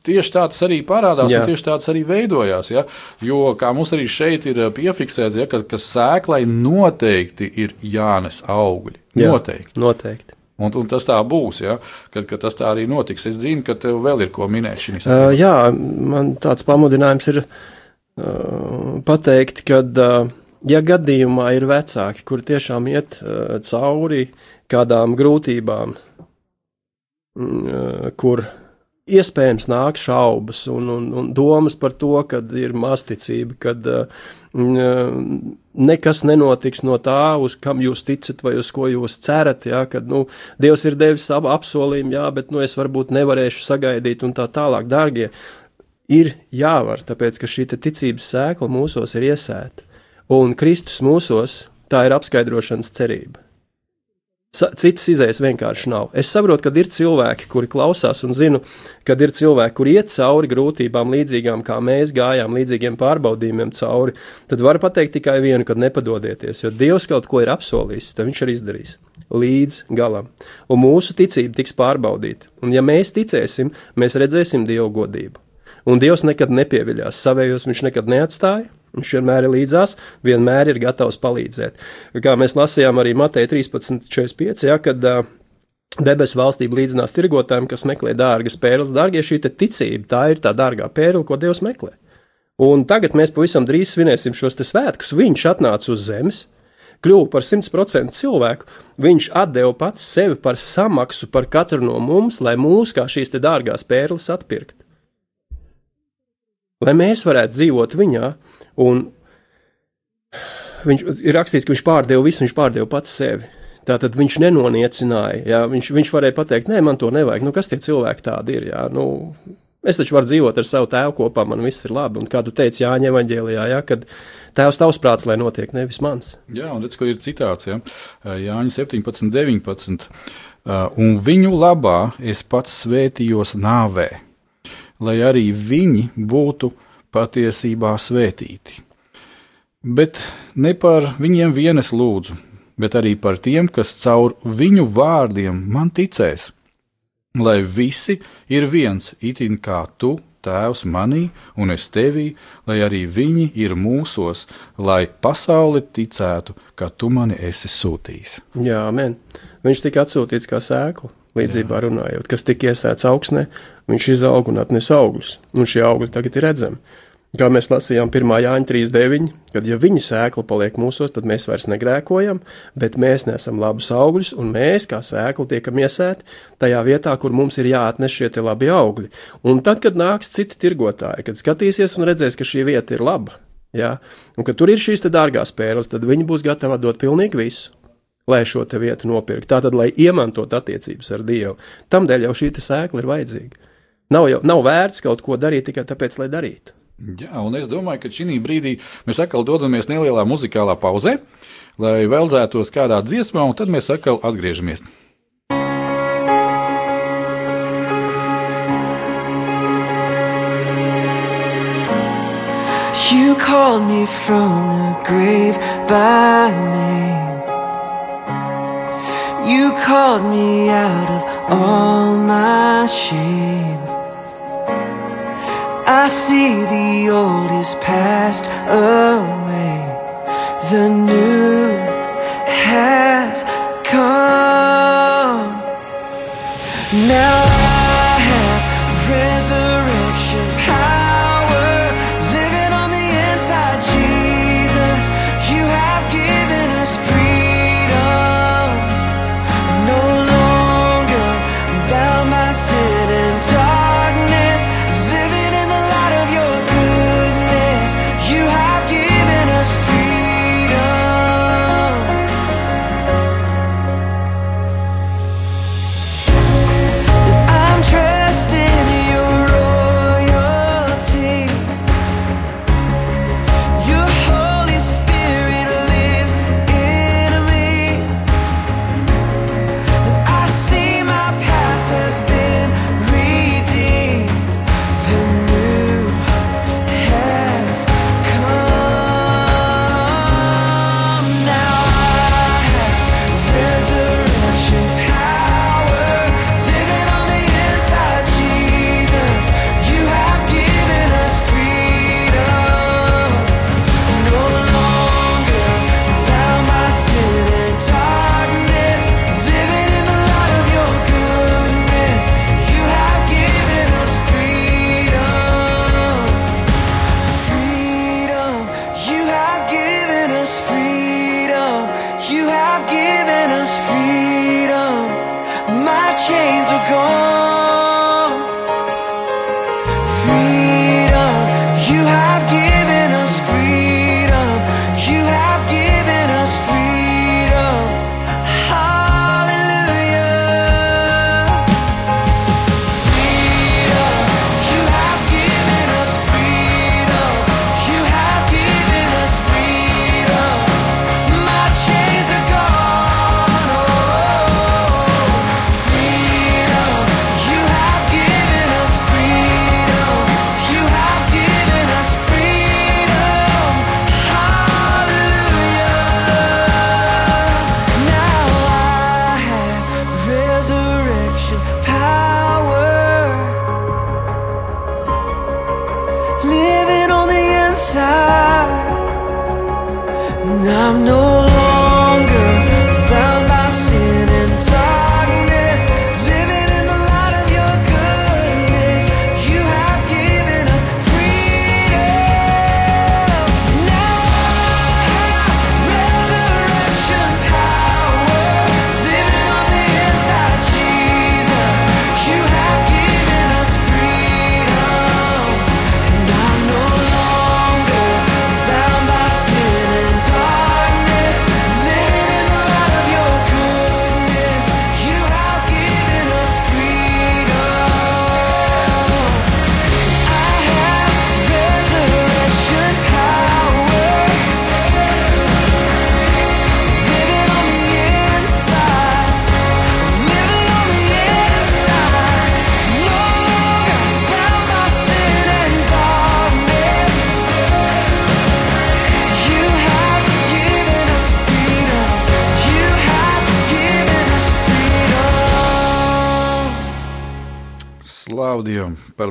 tieši tā tas arī parādās, Jā. un tieši tā tas arī veidojās. Ja? Jo, kā mums arī šeit ir piefiksēts, ja, ka, ka sēklai noteikti ir jānes augļi. Jā, noteikti. noteikti. Un, un tas tā būs, ja, kad, kad tas tā arī notiks. Es zinu, ka tev vēl ir ko minēt šī sakarā. Uh, jā, man tāds pamudinājums ir uh, pateikt, ka, uh, ja gadījumā ir vecāki, kuri tiešām iet uh, cauri kādām grūtībām, uh, kur iespējams nāk šaubas un, un, un domas par to, ka ir masticība, kad uh, nekas nenotiks no tā, uz kam jūs ticat vai uz ko jūs cerat, jā, kad, nu, Dievs ir devis savu apsolījumu, jā, bet, nu, es varbūt nevarēšu sagaidīt un tā tālāk, dārgie, ir jāvar, tāpēc, ka šī ticības sēkla mūsos ir iesēta, un Kristus mūsos tā ir apskaidrošanas cerība. Citas izējas vienkārši nav. Es saprotu, ka ir cilvēki, kuri klausās un zinu, ka ir cilvēki, kuri iet cauri grūtībām, līdzīgām kā mēs gājām, līdzīgiem pārbaudījumiem cauri. Tad var pateikt tikai vienu, kad nepadodieties, jo Dievs kaut ko ir apsolījis, tad viņš arī izdarīs līdz galam. Un mūsu ticība tiks pārbaudīta. Un ja mēs ticēsim, mēs redzēsim Dievu godību. Un Dievs nekad nepieviļās savējos, viņš nekad neatstāja Viņš vienmēr ir līdzās, vienmēr ir gatavs palīdzēt. Kā mēs lasījām arī Mateja 13.45, ja, kad uh, debesu valstība līdzinās tirgotājiem, kas meklē dārgas pērles. Dārgie, šī ticība, tā ir tā dārgā pērle, ko Dievs meklē. Un tagad mēs pavisam drīz svinēsim šos svētkus. Viņš atnāca uz zemes, kļuva par 100% cilvēku. Viņš deva pats sevi par samaksu par katru no mums, lai mūs kā šīs dārgās pērles atpirkt. lai mēs varētu dzīvot viņā. Un viņš ir rakstīts, ka viņš pārdeva visu, viņš pārdeva pats sevi. Tātad viņš nenoniecināja. Jā, viņš, viņš varēja pateikt, nē, man to nevajag. Nu, kas tie cilvēki tādi ir? Jā, nu, es taču varu dzīvot ar savu tēvu kopā, man viss ir labi. Un kā tu teici, Jāņa evanģēlijā, jā, kad tēvs tavs prāts, lai notiek, nevis mans. Jā, un redz, kur ir citāts, ja? Jāņa 17, 19. Un viņu labā es pats svētījos nāvē, lai arī viņi būtu patiesībā svētīti. Bet ne par viņiem vienas lūdzu, bet arī par tiem, kas caur viņu vārdiem man ticēs. Lai visi ir viens, itin kā tu, Tēvs, manī un es tevī, lai arī viņi ir mūsos, lai pasaule ticētu, ka tu mani esi sūtījis. Jā, men. Viņš tika atsūtīts kā sēkla, līdzībā runājot, kas tika iesēts augsnē, viņš izaug un atnes augļus, un šie augļi tagad ir redzami. Kā mēs lasījām 1. Jāņa 3.9, kad ja viņa sēkla paliek mūsos, tad mēs vairs negrēkojam, bet mēs nesam labus augļus, un mēs, kā sēkla, tiekam iesēti tajā vietā, kur mums ir jāatnes šie labi augļi. Un tad, kad nāks citi tirgotāji, kad skatīsies un redzēs, ka šī vieta ir laba, ja, un ka tur ir šīs dārgās pērles, tad viņi būs gatavi dot pilnīgi visu. Lai šo te vietu nopirktu, tātad, lai iemantotu attiecības ar Dievu. Tam dēļ jau šī sēkla ir vajadzīga. Nav, jau, nav vērts kaut ko darīt tikai tāpēc, lai darītu. Jā, un es domāju, ka šī brīdī mēs atkal dodamies nelielā muzikālā pauzē, lai veldzētos kādā dziesmā, un tad mēs atkal atgriežamies. You called me from the grave by name. You called me out of all my shame. I see the old is passed away, the new has come. Now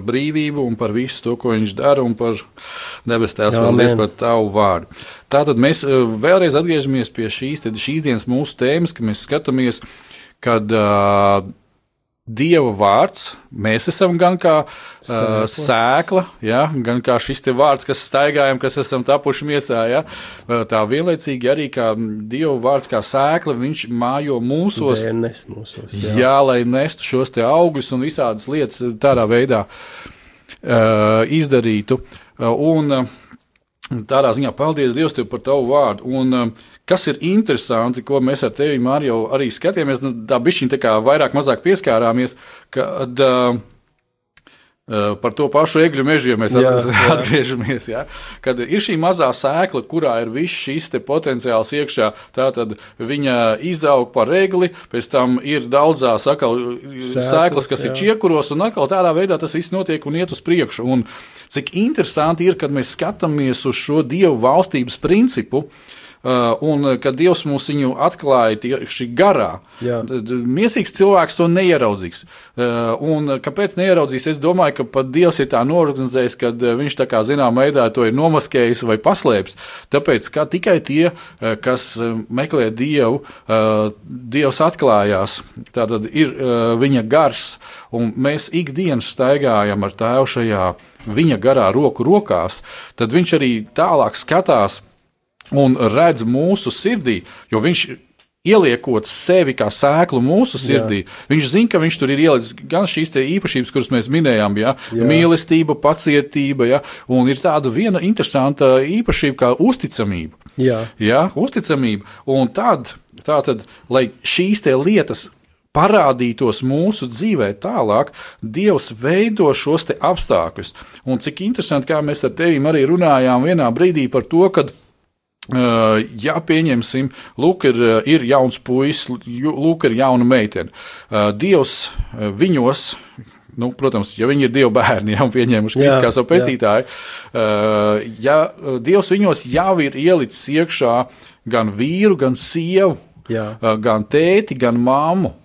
par brīvību un par visu to, ko Viņš dara, un par debes Tēvs, paldies par Tavu vārdu. Tātad mēs eh, vēlreiz atgriežamies pie šīs, šīs dienas mūsu tēmas, ka mēs skatāmies, kad uh, Dieva vārds, mēs esam gan kā uh, sēkla, ja, gan kā šis te vārds, kas staigājam, kas esam tapuši miesā. Ja, tā vienlaicīgi arī kā Dieva vārds, kā sēkla, viņš mājo mūsos, mūsos. Jā. jā, lai nestu šos te augļus un visādas lietas tādā veidā uh, izdarītu. Uh, un, uh, Tādā ziņā paldies Dievam par tavu vārdu. Un, uh, kas ir interesanti, ko mēs ar tevi Māri, jau arī skatījāmies, nu, tā bišķiņa tā kā vairāk mazāk pieskārāmies, kad uh, uh, par to pašu egļu mežu, ja mēs Jā, jā. atgriežamies, ja, kad ir šī mazā sēkla, kurā ir viss šis te potenciāls iekšā, tad viņa izaug par egli, pēc tam ir daudzās atkal sēklas, kas ir jā. iekuros, un atkal tādā veidā tas viss notiek un iet uz priekšu. Un cik interesanti ir, kad mēs skatāmies uz šo dievu valstības principu. Uh, un uh, kad Dievs mums viņu atklāja tieši garā, Jā. tad Miesīgs cilvēks to neieraudzīs. Uh, Un kāpēc neieraudzīs? Es domāju, ka pat Dievs ir tā norganizējis, ka uh, viņš tā kā zināmā veidā to ir nomaskējis vai paslēpis. Tāpēc tikai tie, uh, kas uh, meklē Dievu, uh, Dievs atklājās, tātad ir uh, viņa gars, un mēs ikdienas staigājam ar tēvu šajā viņa garā roku rokās, tad viņš arī tālāk skatās un redz mūsu sirdī, jo viņš ieliekot sevi kā sēklu mūsu sirdī, Jā. viņš zina, ka viņš tur ir ielicis gan šīs īpašības, kuras mēs minējām, ja, mīlestība, pacietība, ja, un ir tāda viena interesanta īpašība kā uzticamība. Jā. Ja, uzticamība. Un tad, tātad, lai šīs lietas parādītos mūsu dzīvē tālāk, Dievs veido šos apstākļus. Un cik interesanti, kā mēs ar tevi arī runājām vienā brīdī par to, ka Uh, ja pieņemsim, lūk, ir, ir jauns puisis, lūk, ir jauna meitene. Dievs viņos, nu, protams, ja viņi ir Dieva bērni, jau pieņēmuši Kristu kā savu pestītāju, ja Dievs viņos jau ir ielicis iekšā gan vīru, gan sievu, Jā. gan tēti, gan mammu.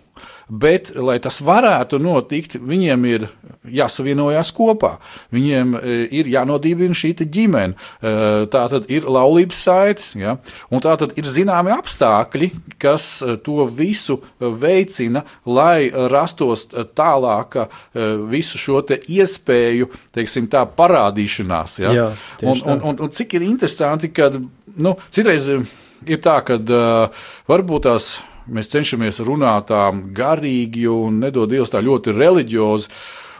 Bet, lai tas varētu notikt, viņiem ir jāsavienojas kopā. Viņiem e, ir jānodibina šī ģimene. E, Tā tad ir laulības saites, ja? un tā tad ir zināmi apstākļi, kas e, to visu veicina, lai rastos tālāka e, visu šo te iespēju, teiksim, tā parādīšanās. Ja? Jā, un, un, un, un cik ir interesanti, ka nu, citreiz ir tā, ka varbūt tās mēs cenšamies runāt tā garīgi un nedod Dievs tā ļoti reliģiozi.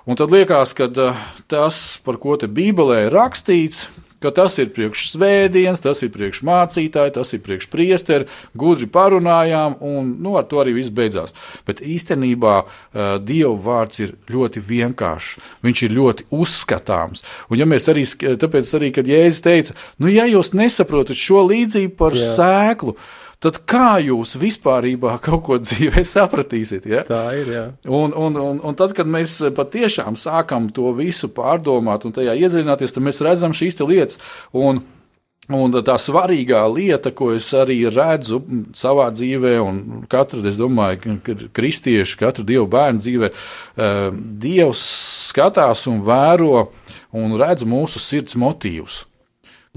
Un tad liekas, ka uh, tas, par ko te Bībelē ir rakstīts, ka tas ir priekš svētdienas, tas ir priekš mācītāji, tas ir priekš priesteri, gudri parunājām, un nu, ar to arī viss beidzās. Bet īstenībā uh, Dieva vārds ir ļoti vienkāršs, viņš ir ļoti uzskatāms. Un ja arī, tāpēc arī, kad Jēzus teica, nu, ja jūs nesaprotat šo līdzību par Jā. sēklu, tad kā jūs vispār kaut ko dzīvē sapratīsiet? Ja? Tā ir. Jā. Un, un, un, un tad, kad mēs patiešām sākam to visu pārdomāt un tajā iedziļināties, tad mēs redzam šīs lietas. Un, Un tā svarīgā lieta, ko es arī redzu savā dzīvē, un katru, es domāju, ka kristieši, katru dievu bērnu dzīvē, eh, Dievs skatās un vēro un redz mūsu sirds motīvus.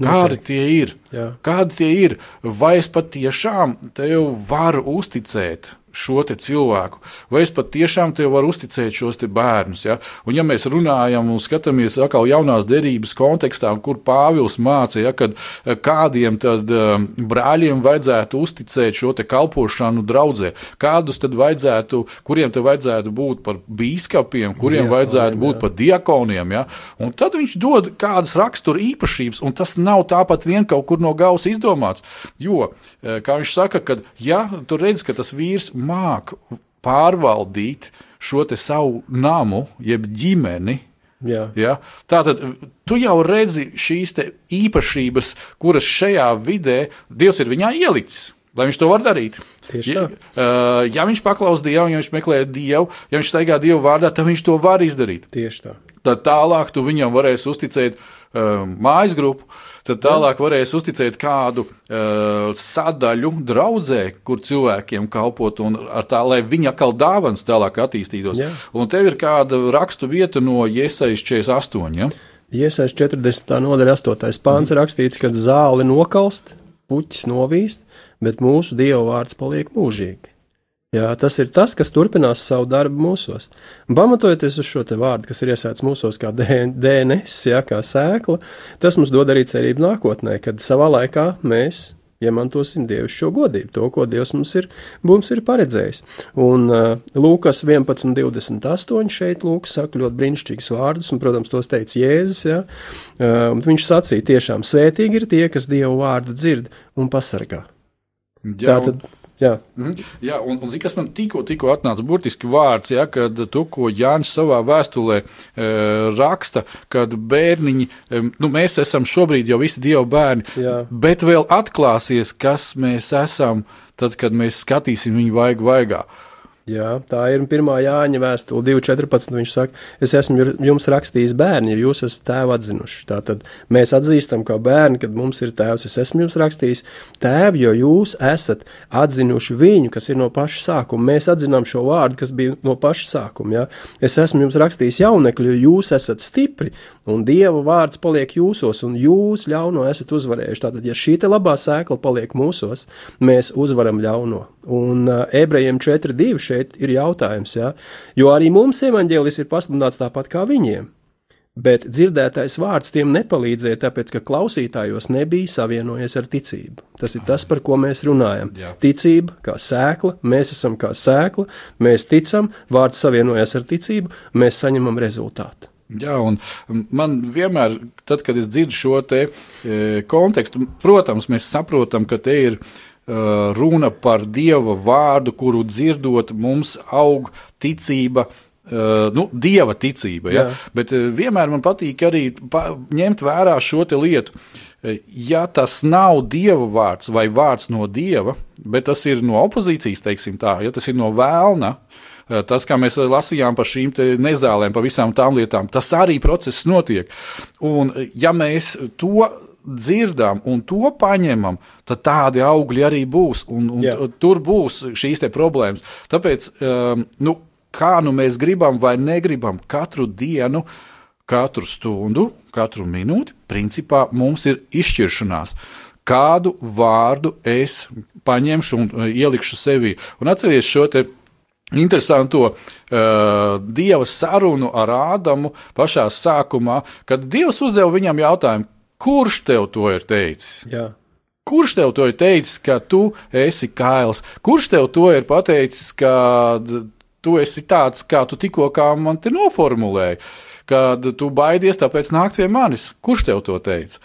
Kādi tie ir? Jā. Kādi tie ir? Vai es patiešām tev varu uzticēt šo cilvēku, vai es patiešām tev varu uzticēt šos bērnus? Ja? Un, ja mēs runājam un skatāmies atkal jaunās derības kontekstā, kur Pāvils mācīja, ja, kad eh, kādiem tad um, brāļiem vajadzētu uzticēt šo kalpošanu draudzē, kādus tad vajadzētu, kuriem te vajadzētu būt par bīskapiem, kuriem Diakoniem, vajadzētu būt jā. par diakoniem. Ja? Un tad viņš dod kādas rakstura īpašības, un tas nav tāpat vien kaut kur no gausa izdomāts. Jo, eh, kā viņš saka, ka ja tu redz, ka tas vīrs māk pārvaldīt šo savu namu, jeb ģimeni, Jā. Ja? Tātad tu jau redzi šīs īpašības, kuras šajā vidē Dievs ir viņā ielicis. Lai viņš to var darīt. Tieši ja, tā. uh, ja viņš paklaus Dievu, ja viņš meklē Dievu, ja viņš staigā Dievu vārdā, tad viņš to var izdarīt. Tieši tā. Tad tālāk tu viņam varēsi uzticēt uh, mājas grupu, tad tālāk varēsi uzticēt kādu uh, sadaļu draudzē, kur cilvēkiem kalpot, un ar tā, lai viņa atkal dāvans tālāk attīstītos. Jā. Un tev ir kāda rakstu vieta no Iesaistas 48. Ja? Iesaist 40. nodaļa 8. pāns ir rakstīts, ka zāli nokalst, puķis novīst, bet mūsu dieva vārds paliek mūžīgi. Jā, tas ir tas, kas turpinās savu darbu mūsos. Pamatojoties uz šo vārdu, kas ir iesēts mūsos kā DNS, jā, kā sēkla, tas mums dod arī cerību nākotnē, kad savā laikā mēs iemantosim dievišķo godību, to, ko Dievs mums ir, mums ir paredzējis. Un uh, Lūkas 11, 28 šeit Lūkas saka ļoti brīnišķīgus vārdus, un, protams, tos teica Jēzus, jā. Uh, viņš sacīja tiešām, svētīgi ir tie, kas Dievu vārdu dzird un pasargā. Jā, Tā tad, jā, Mhm. Jā, un, un zini, kas man tikko, tikko atnāca burtiski vārds, ja, kad to, ko Jānis savā vēstulē e, raksta, kad bērniņi, e, nu, mēs esam šobrīd jau visi dievu bērni, Jā. bet vēl atklāsies, kas mēs esam, tad, kad mēs skatīsim viņu vaigu vaigā. Jā, tā ir pirmā Jāņa vēstule, 2.14. Viņš saka, es esmu jums rakstījis bērni, ja jūs esat tēvu atzinuši. Tātad mēs atzīstam, kā bērni, kad mums ir tēvs. Es esmu jums rakstījis tēvu, jo jūs esat atzinuši viņu, kas ir no paša sākuma. Mēs atzinām šo vārdu, kas bija no paša sākuma. Jā. Es esmu jums rakstījis jaunekļu, jo jūs esat stipri, un Dieva vārds paliek jūsos, un jūs ļauno esat uzvarējuši. Tātad, ja šī labā sēkla paliek mūsos, mēs uzvaram ļauno. Un uh, ebrejiem 4.2 šeit ir jautājums, ja? jo arī mums evaņģēlis ir pasludināts tāpat kā viņiem. Bet dzirdētais vārds tiem nepalīdzēja, tāpēc ka klausītājos nebija savienojies ar ticību. Tas ir tas, par ko mēs runājam. Jā. Ticība kā sēkla, mēs esam kā sēkla, mēs ticam, vārds savienojas ar ticību, mēs saņemam rezultātu. Jā, un man vienmēr, tad, kad es dzirdu šo te e, kontekstu, protams, mēs saprotam, ka te ir e, runa par Dieva vārdu, kuru dzirdot, mums aug ticība. Uh, nu, dieva ticība. Ja? Jā. Bet uh, vienmēr man patīk arī pa, ņemt vērā šo lietu. Ja tas nav dieva vārds vai vārds no dieva, bet tas ir no opozīcijas, teiksim tā, ja tas ir no vēlna, uh, tas, kā mēs lasījām par šīm nezālēm, par visām tām lietām, tas arī process notiek. Un, ja mēs to dzirdam un to paņemam, tad tādi augļi arī būs. Un, un Jā. tur būs šīs problēmas. Tāpēc, um, nu, kā nu mēs gribam vai negribam, katru dienu, katru stundu, katru minūti, principā mums ir izšķiršanās. Kādu vārdu es paņemšu un uh, ielikšu sevī. Un atcerieties šo te interesanto uh, dieva sarunu ar Ādamu pašā sākumā, kad Dievs uzdeva viņam jautājumu, kurš tev to ir teicis? Jā. Kurš tev to ir teicis, ka tu esi kails? Kurš tev to ir pateicis, ka tu esi tāds, kā tu tikko kā man te noformulēji, kad tu baidies tāpēc nākt pie manis? Kurš tev to teica?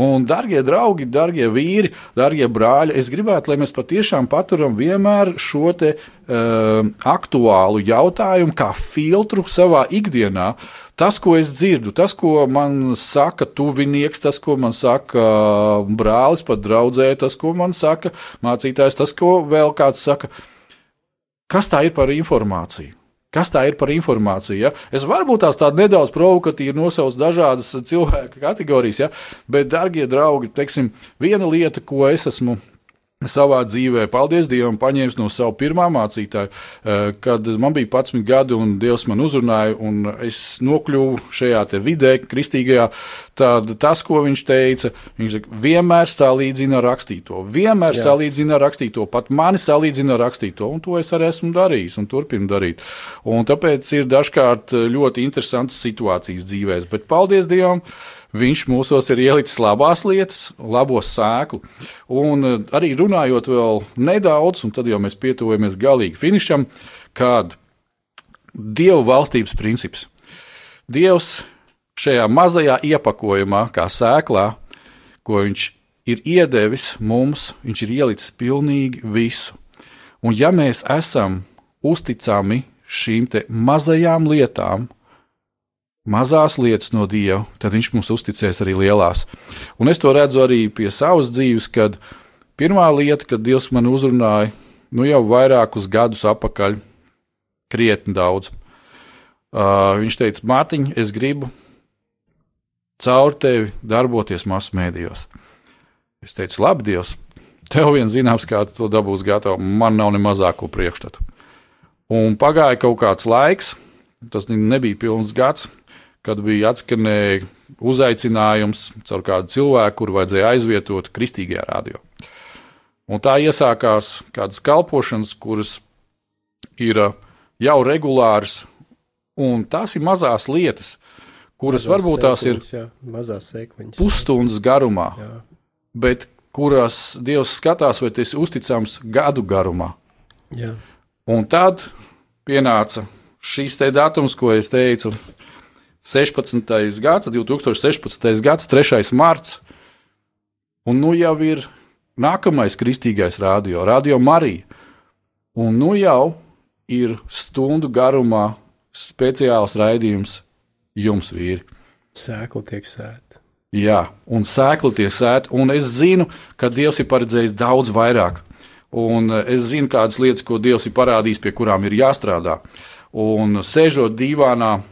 Un, darbie draugi, darbie vīri, darbie brāļi, es gribētu, lai mēs patiešām paturam vienmēr šo te, uh, aktuālu jautājumu, kā filtru savā ikdienā. Tas, ko es dzirdu, tas, ko man saka tuvinieks, tas, ko man saka brālis, pat draudzē, tas, ko man saka mācītājs, tas, ko vēl kāds saka. Kas tā ir par informāciju? Kas tā ir par informāciju? Ja? Es varu tās tādas nedaudz provokatīvi nosaukt dažādas cilvēku kategorijas, ja? bet, darbie draugi, teiksim, viena lieta, ko es esmu savā dzīvē, paldies Dievam, paņēmis no sava pirmā mācītāja, eh, kad man bija 11 gadi un Dievs man uzrunāja, un es nokļuvu šajā vidē, kristīgajā. Tad tas, ko viņš teica, viņš saka, vienmēr salīdzina ar rakstīto, vienmēr Jā. salīdzina ar rakstīto, pat mani salīdzina ar rakstīto, un to es arī esmu darījis un turpinu darīt. Un tāpēc ir dažkārt ļoti interesantas situācijas dzīvēs, bet paldies Dievam! Viņš mūsos ir ielicis labās lietas, labos sēklu. Un eh, arī runājot vēl nedaudz, un tad jau mēs pietuvojamies galīgi finišam, kad Dieva valstības princips. Dievs šajā mazajā iepakojumā, kā sēklā, ko viņš ir iedevis mums, viņš ir ielicis pilnīgi visu. Un ja mēs esam uzticami šīm mazajām lietām, mazās lietas no Dieva, tad Viņš mums uzticēs arī lielās. Un es to redzu arī pie savas dzīves, kad pirmā lieta, kad Dievs man uzrunāja, nu jau vairākus gadus atpakaļ, krietni daudz. Uh, viņš teica, Mārtiņ, es gribu caur tevi darboties masu mēdījos. Es teicu, labi, Dievs, tev vien zināms, kā tu to dabūsi gatavu, man nav ne mazāko priekšstatu. Un pagāja kaut kāds laiks, tas nebija pilns gads, kad bija atskanēja uzaicinājums caur kādu cilvēku, kuru vajadzēja aizvietot kristīgajā radio. Un tā iesākās kādas kalpošanas, kuras ir uh, jau regulāras, un tās ir mazas lietas, kuras mazās varbūt tās ir mazās sēkliņas. pusstundas garumā, Jā. bet kurās Dievs skatās, vai tas ir uzticams gadu garumā. Jā. Un tad pienāca šis te datums, ko es teicu, 16. gads, 2016. gads, 3. marts. Un nu jau ir nākamais kristīgais radio, Radio Marija. Un nu jau ir stundu garumā speciāls raidījums jums, vīri. Sēkla tiek sēta. Jā, un sēkla tiek sēta, un es zinu, ka Dievs ir paredzējis daudz vairāk. Un es zinu, kādas lietas, ko Dievs ir parādījis, pie kurām ir jāstrādā. Un sēžot divānā,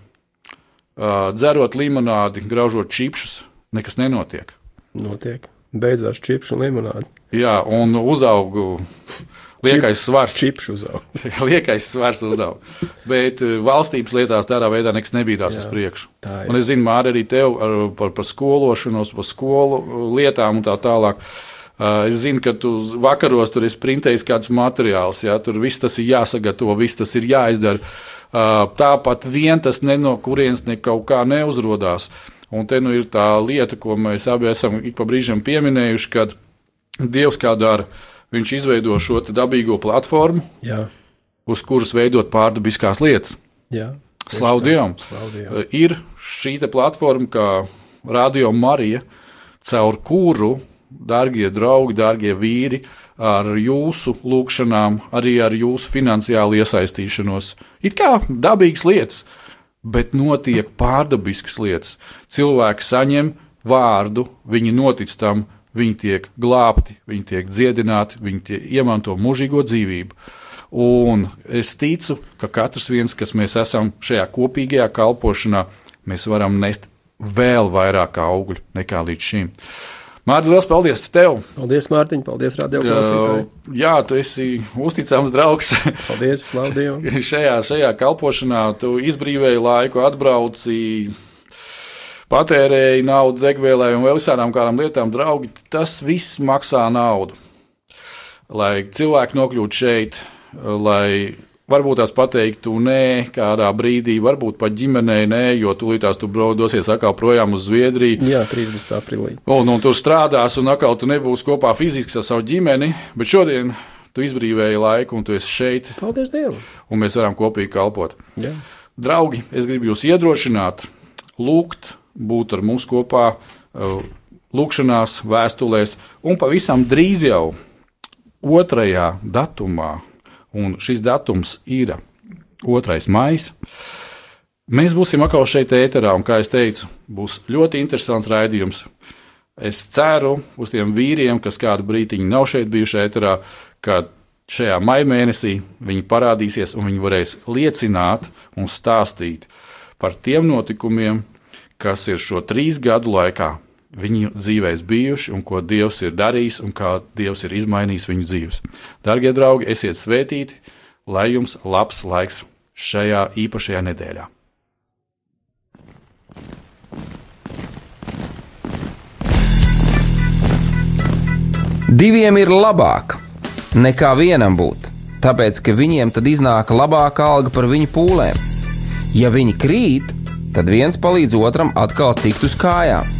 dzerot limonādi, graužot čipšus, nekas nenotiek. Notiek. Beidzās čipšu un limonāde. Jā, un uzaugu liekais svars. Čipšu uzaug. Liekais svars uzaug. Bet valstības lietās tādā veidā nekas nebija tās uz priekšu. Un es zinu, Mārija, arī tev ar, par, par skološanos, par skolu lietām un tā tālāk. Es zinu, ka tu vakaros tur esi printējis kādus materiālus, ja tur viss tas ir jāsagatavo, viss tas ir jāizdara. Uh, Tāpat vien tas ne no kurienes ne kaut kā neuzrodās. Un te nu ir tā lieta, ko mēs abi esam ik pa brīžam pieminējuši, kad Dievs kā dara. Viņš izveido šo dabīgo platformu, Jā. uz kuras veidot pārdabiskās lietas. Jā. Slavu Dievam! Dievam. Uh, Ir šī platforma, kā Radio Marija, caur kuru, darbie draugi, darbie vīri, ar jūsu lūgšanām, arī ar jūsu finansiālu iesaistīšanos, it kā dabīgas lietas, bet notiek pārdabiskas lietas. Cilvēki saņem vārdu, viņi notic tam, viņi tiek glābti, viņi tiek dziedināti, viņi tie iemanto mūžīgo dzīvību. Un es ticu, ka katrs viens, kas mēs esam šajā kopīgajā kalpošanā, mēs varam nest vēl vairāk augļu nekā līdz šim. Mārtiņ, liels paldies tev! Paldies, Mārtiņ, paldies, radio klausītāji. Jā, tu esi uzticams draugs. Paldies, slavu Dievam. šajā, šajā kalpošanā tu izbrīvēji laiku, atbrauci, patērēji naudu degvielai un vēl visādām kādām lietām. Draugi, tas viss maksā naudu. Lai cilvēki nokļūtu šeit, lai varbūt tās pateiktu nē, kādā brīdī, varbūt pat ģimenei nē, jo tūlītās tu bro- dosies atkal projām uz Zviedriju. Jā, 30. aprīlī. Un, un tur strādās, un atkal tu nebūsi kopā fiziski ar savu ģimeni, bet šodien tu izbrīvēji laiku, un tu esi šeit, Paldies Dievam. un mēs varam kopīgi kalpot. Jā. Draugi, es gribu jūs iedrošināt, lūgt, būt ar mums kopā, uh, lūgšanās, vēstulēs, un pavisam drīz jau otrajā datumā, un šis datums ir 2. maija. Mēs būsim atkal šeit, ēterā, un, kā jau teicu, būs ļoti interesants raidījums. Es ceru uz tiem vīriem, kas kādu brīdiņu nav šeit bijuši ēterā, ka šajā maija mēnesī viņi parādīsies un viņi varēs liecināt un stāstīt par tiem notikumiem, kas ir šo trīs gadu laikā viņu dzīvēs bijuši un ko Dievs ir darījis un kā Dievs ir izmainījis viņu dzīves. Darbie draugi, esiet svētīti, lai jums labs laiks šajā īpašajā nedēļā. Diviem ir labāk nekā vienam būt, tāpēc ka viņiem tad iznāk labāka alga par viņu pūlēm. Ja viņi krīt, tad viens palīdz otram atkal tikt uz kājām.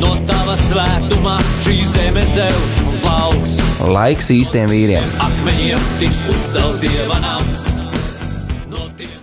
No tava svētumā šī zeme zeus un plauks. Laiks īstiem vīriem! Akmeņiem tiks uzcelts dieva nams. no tiem,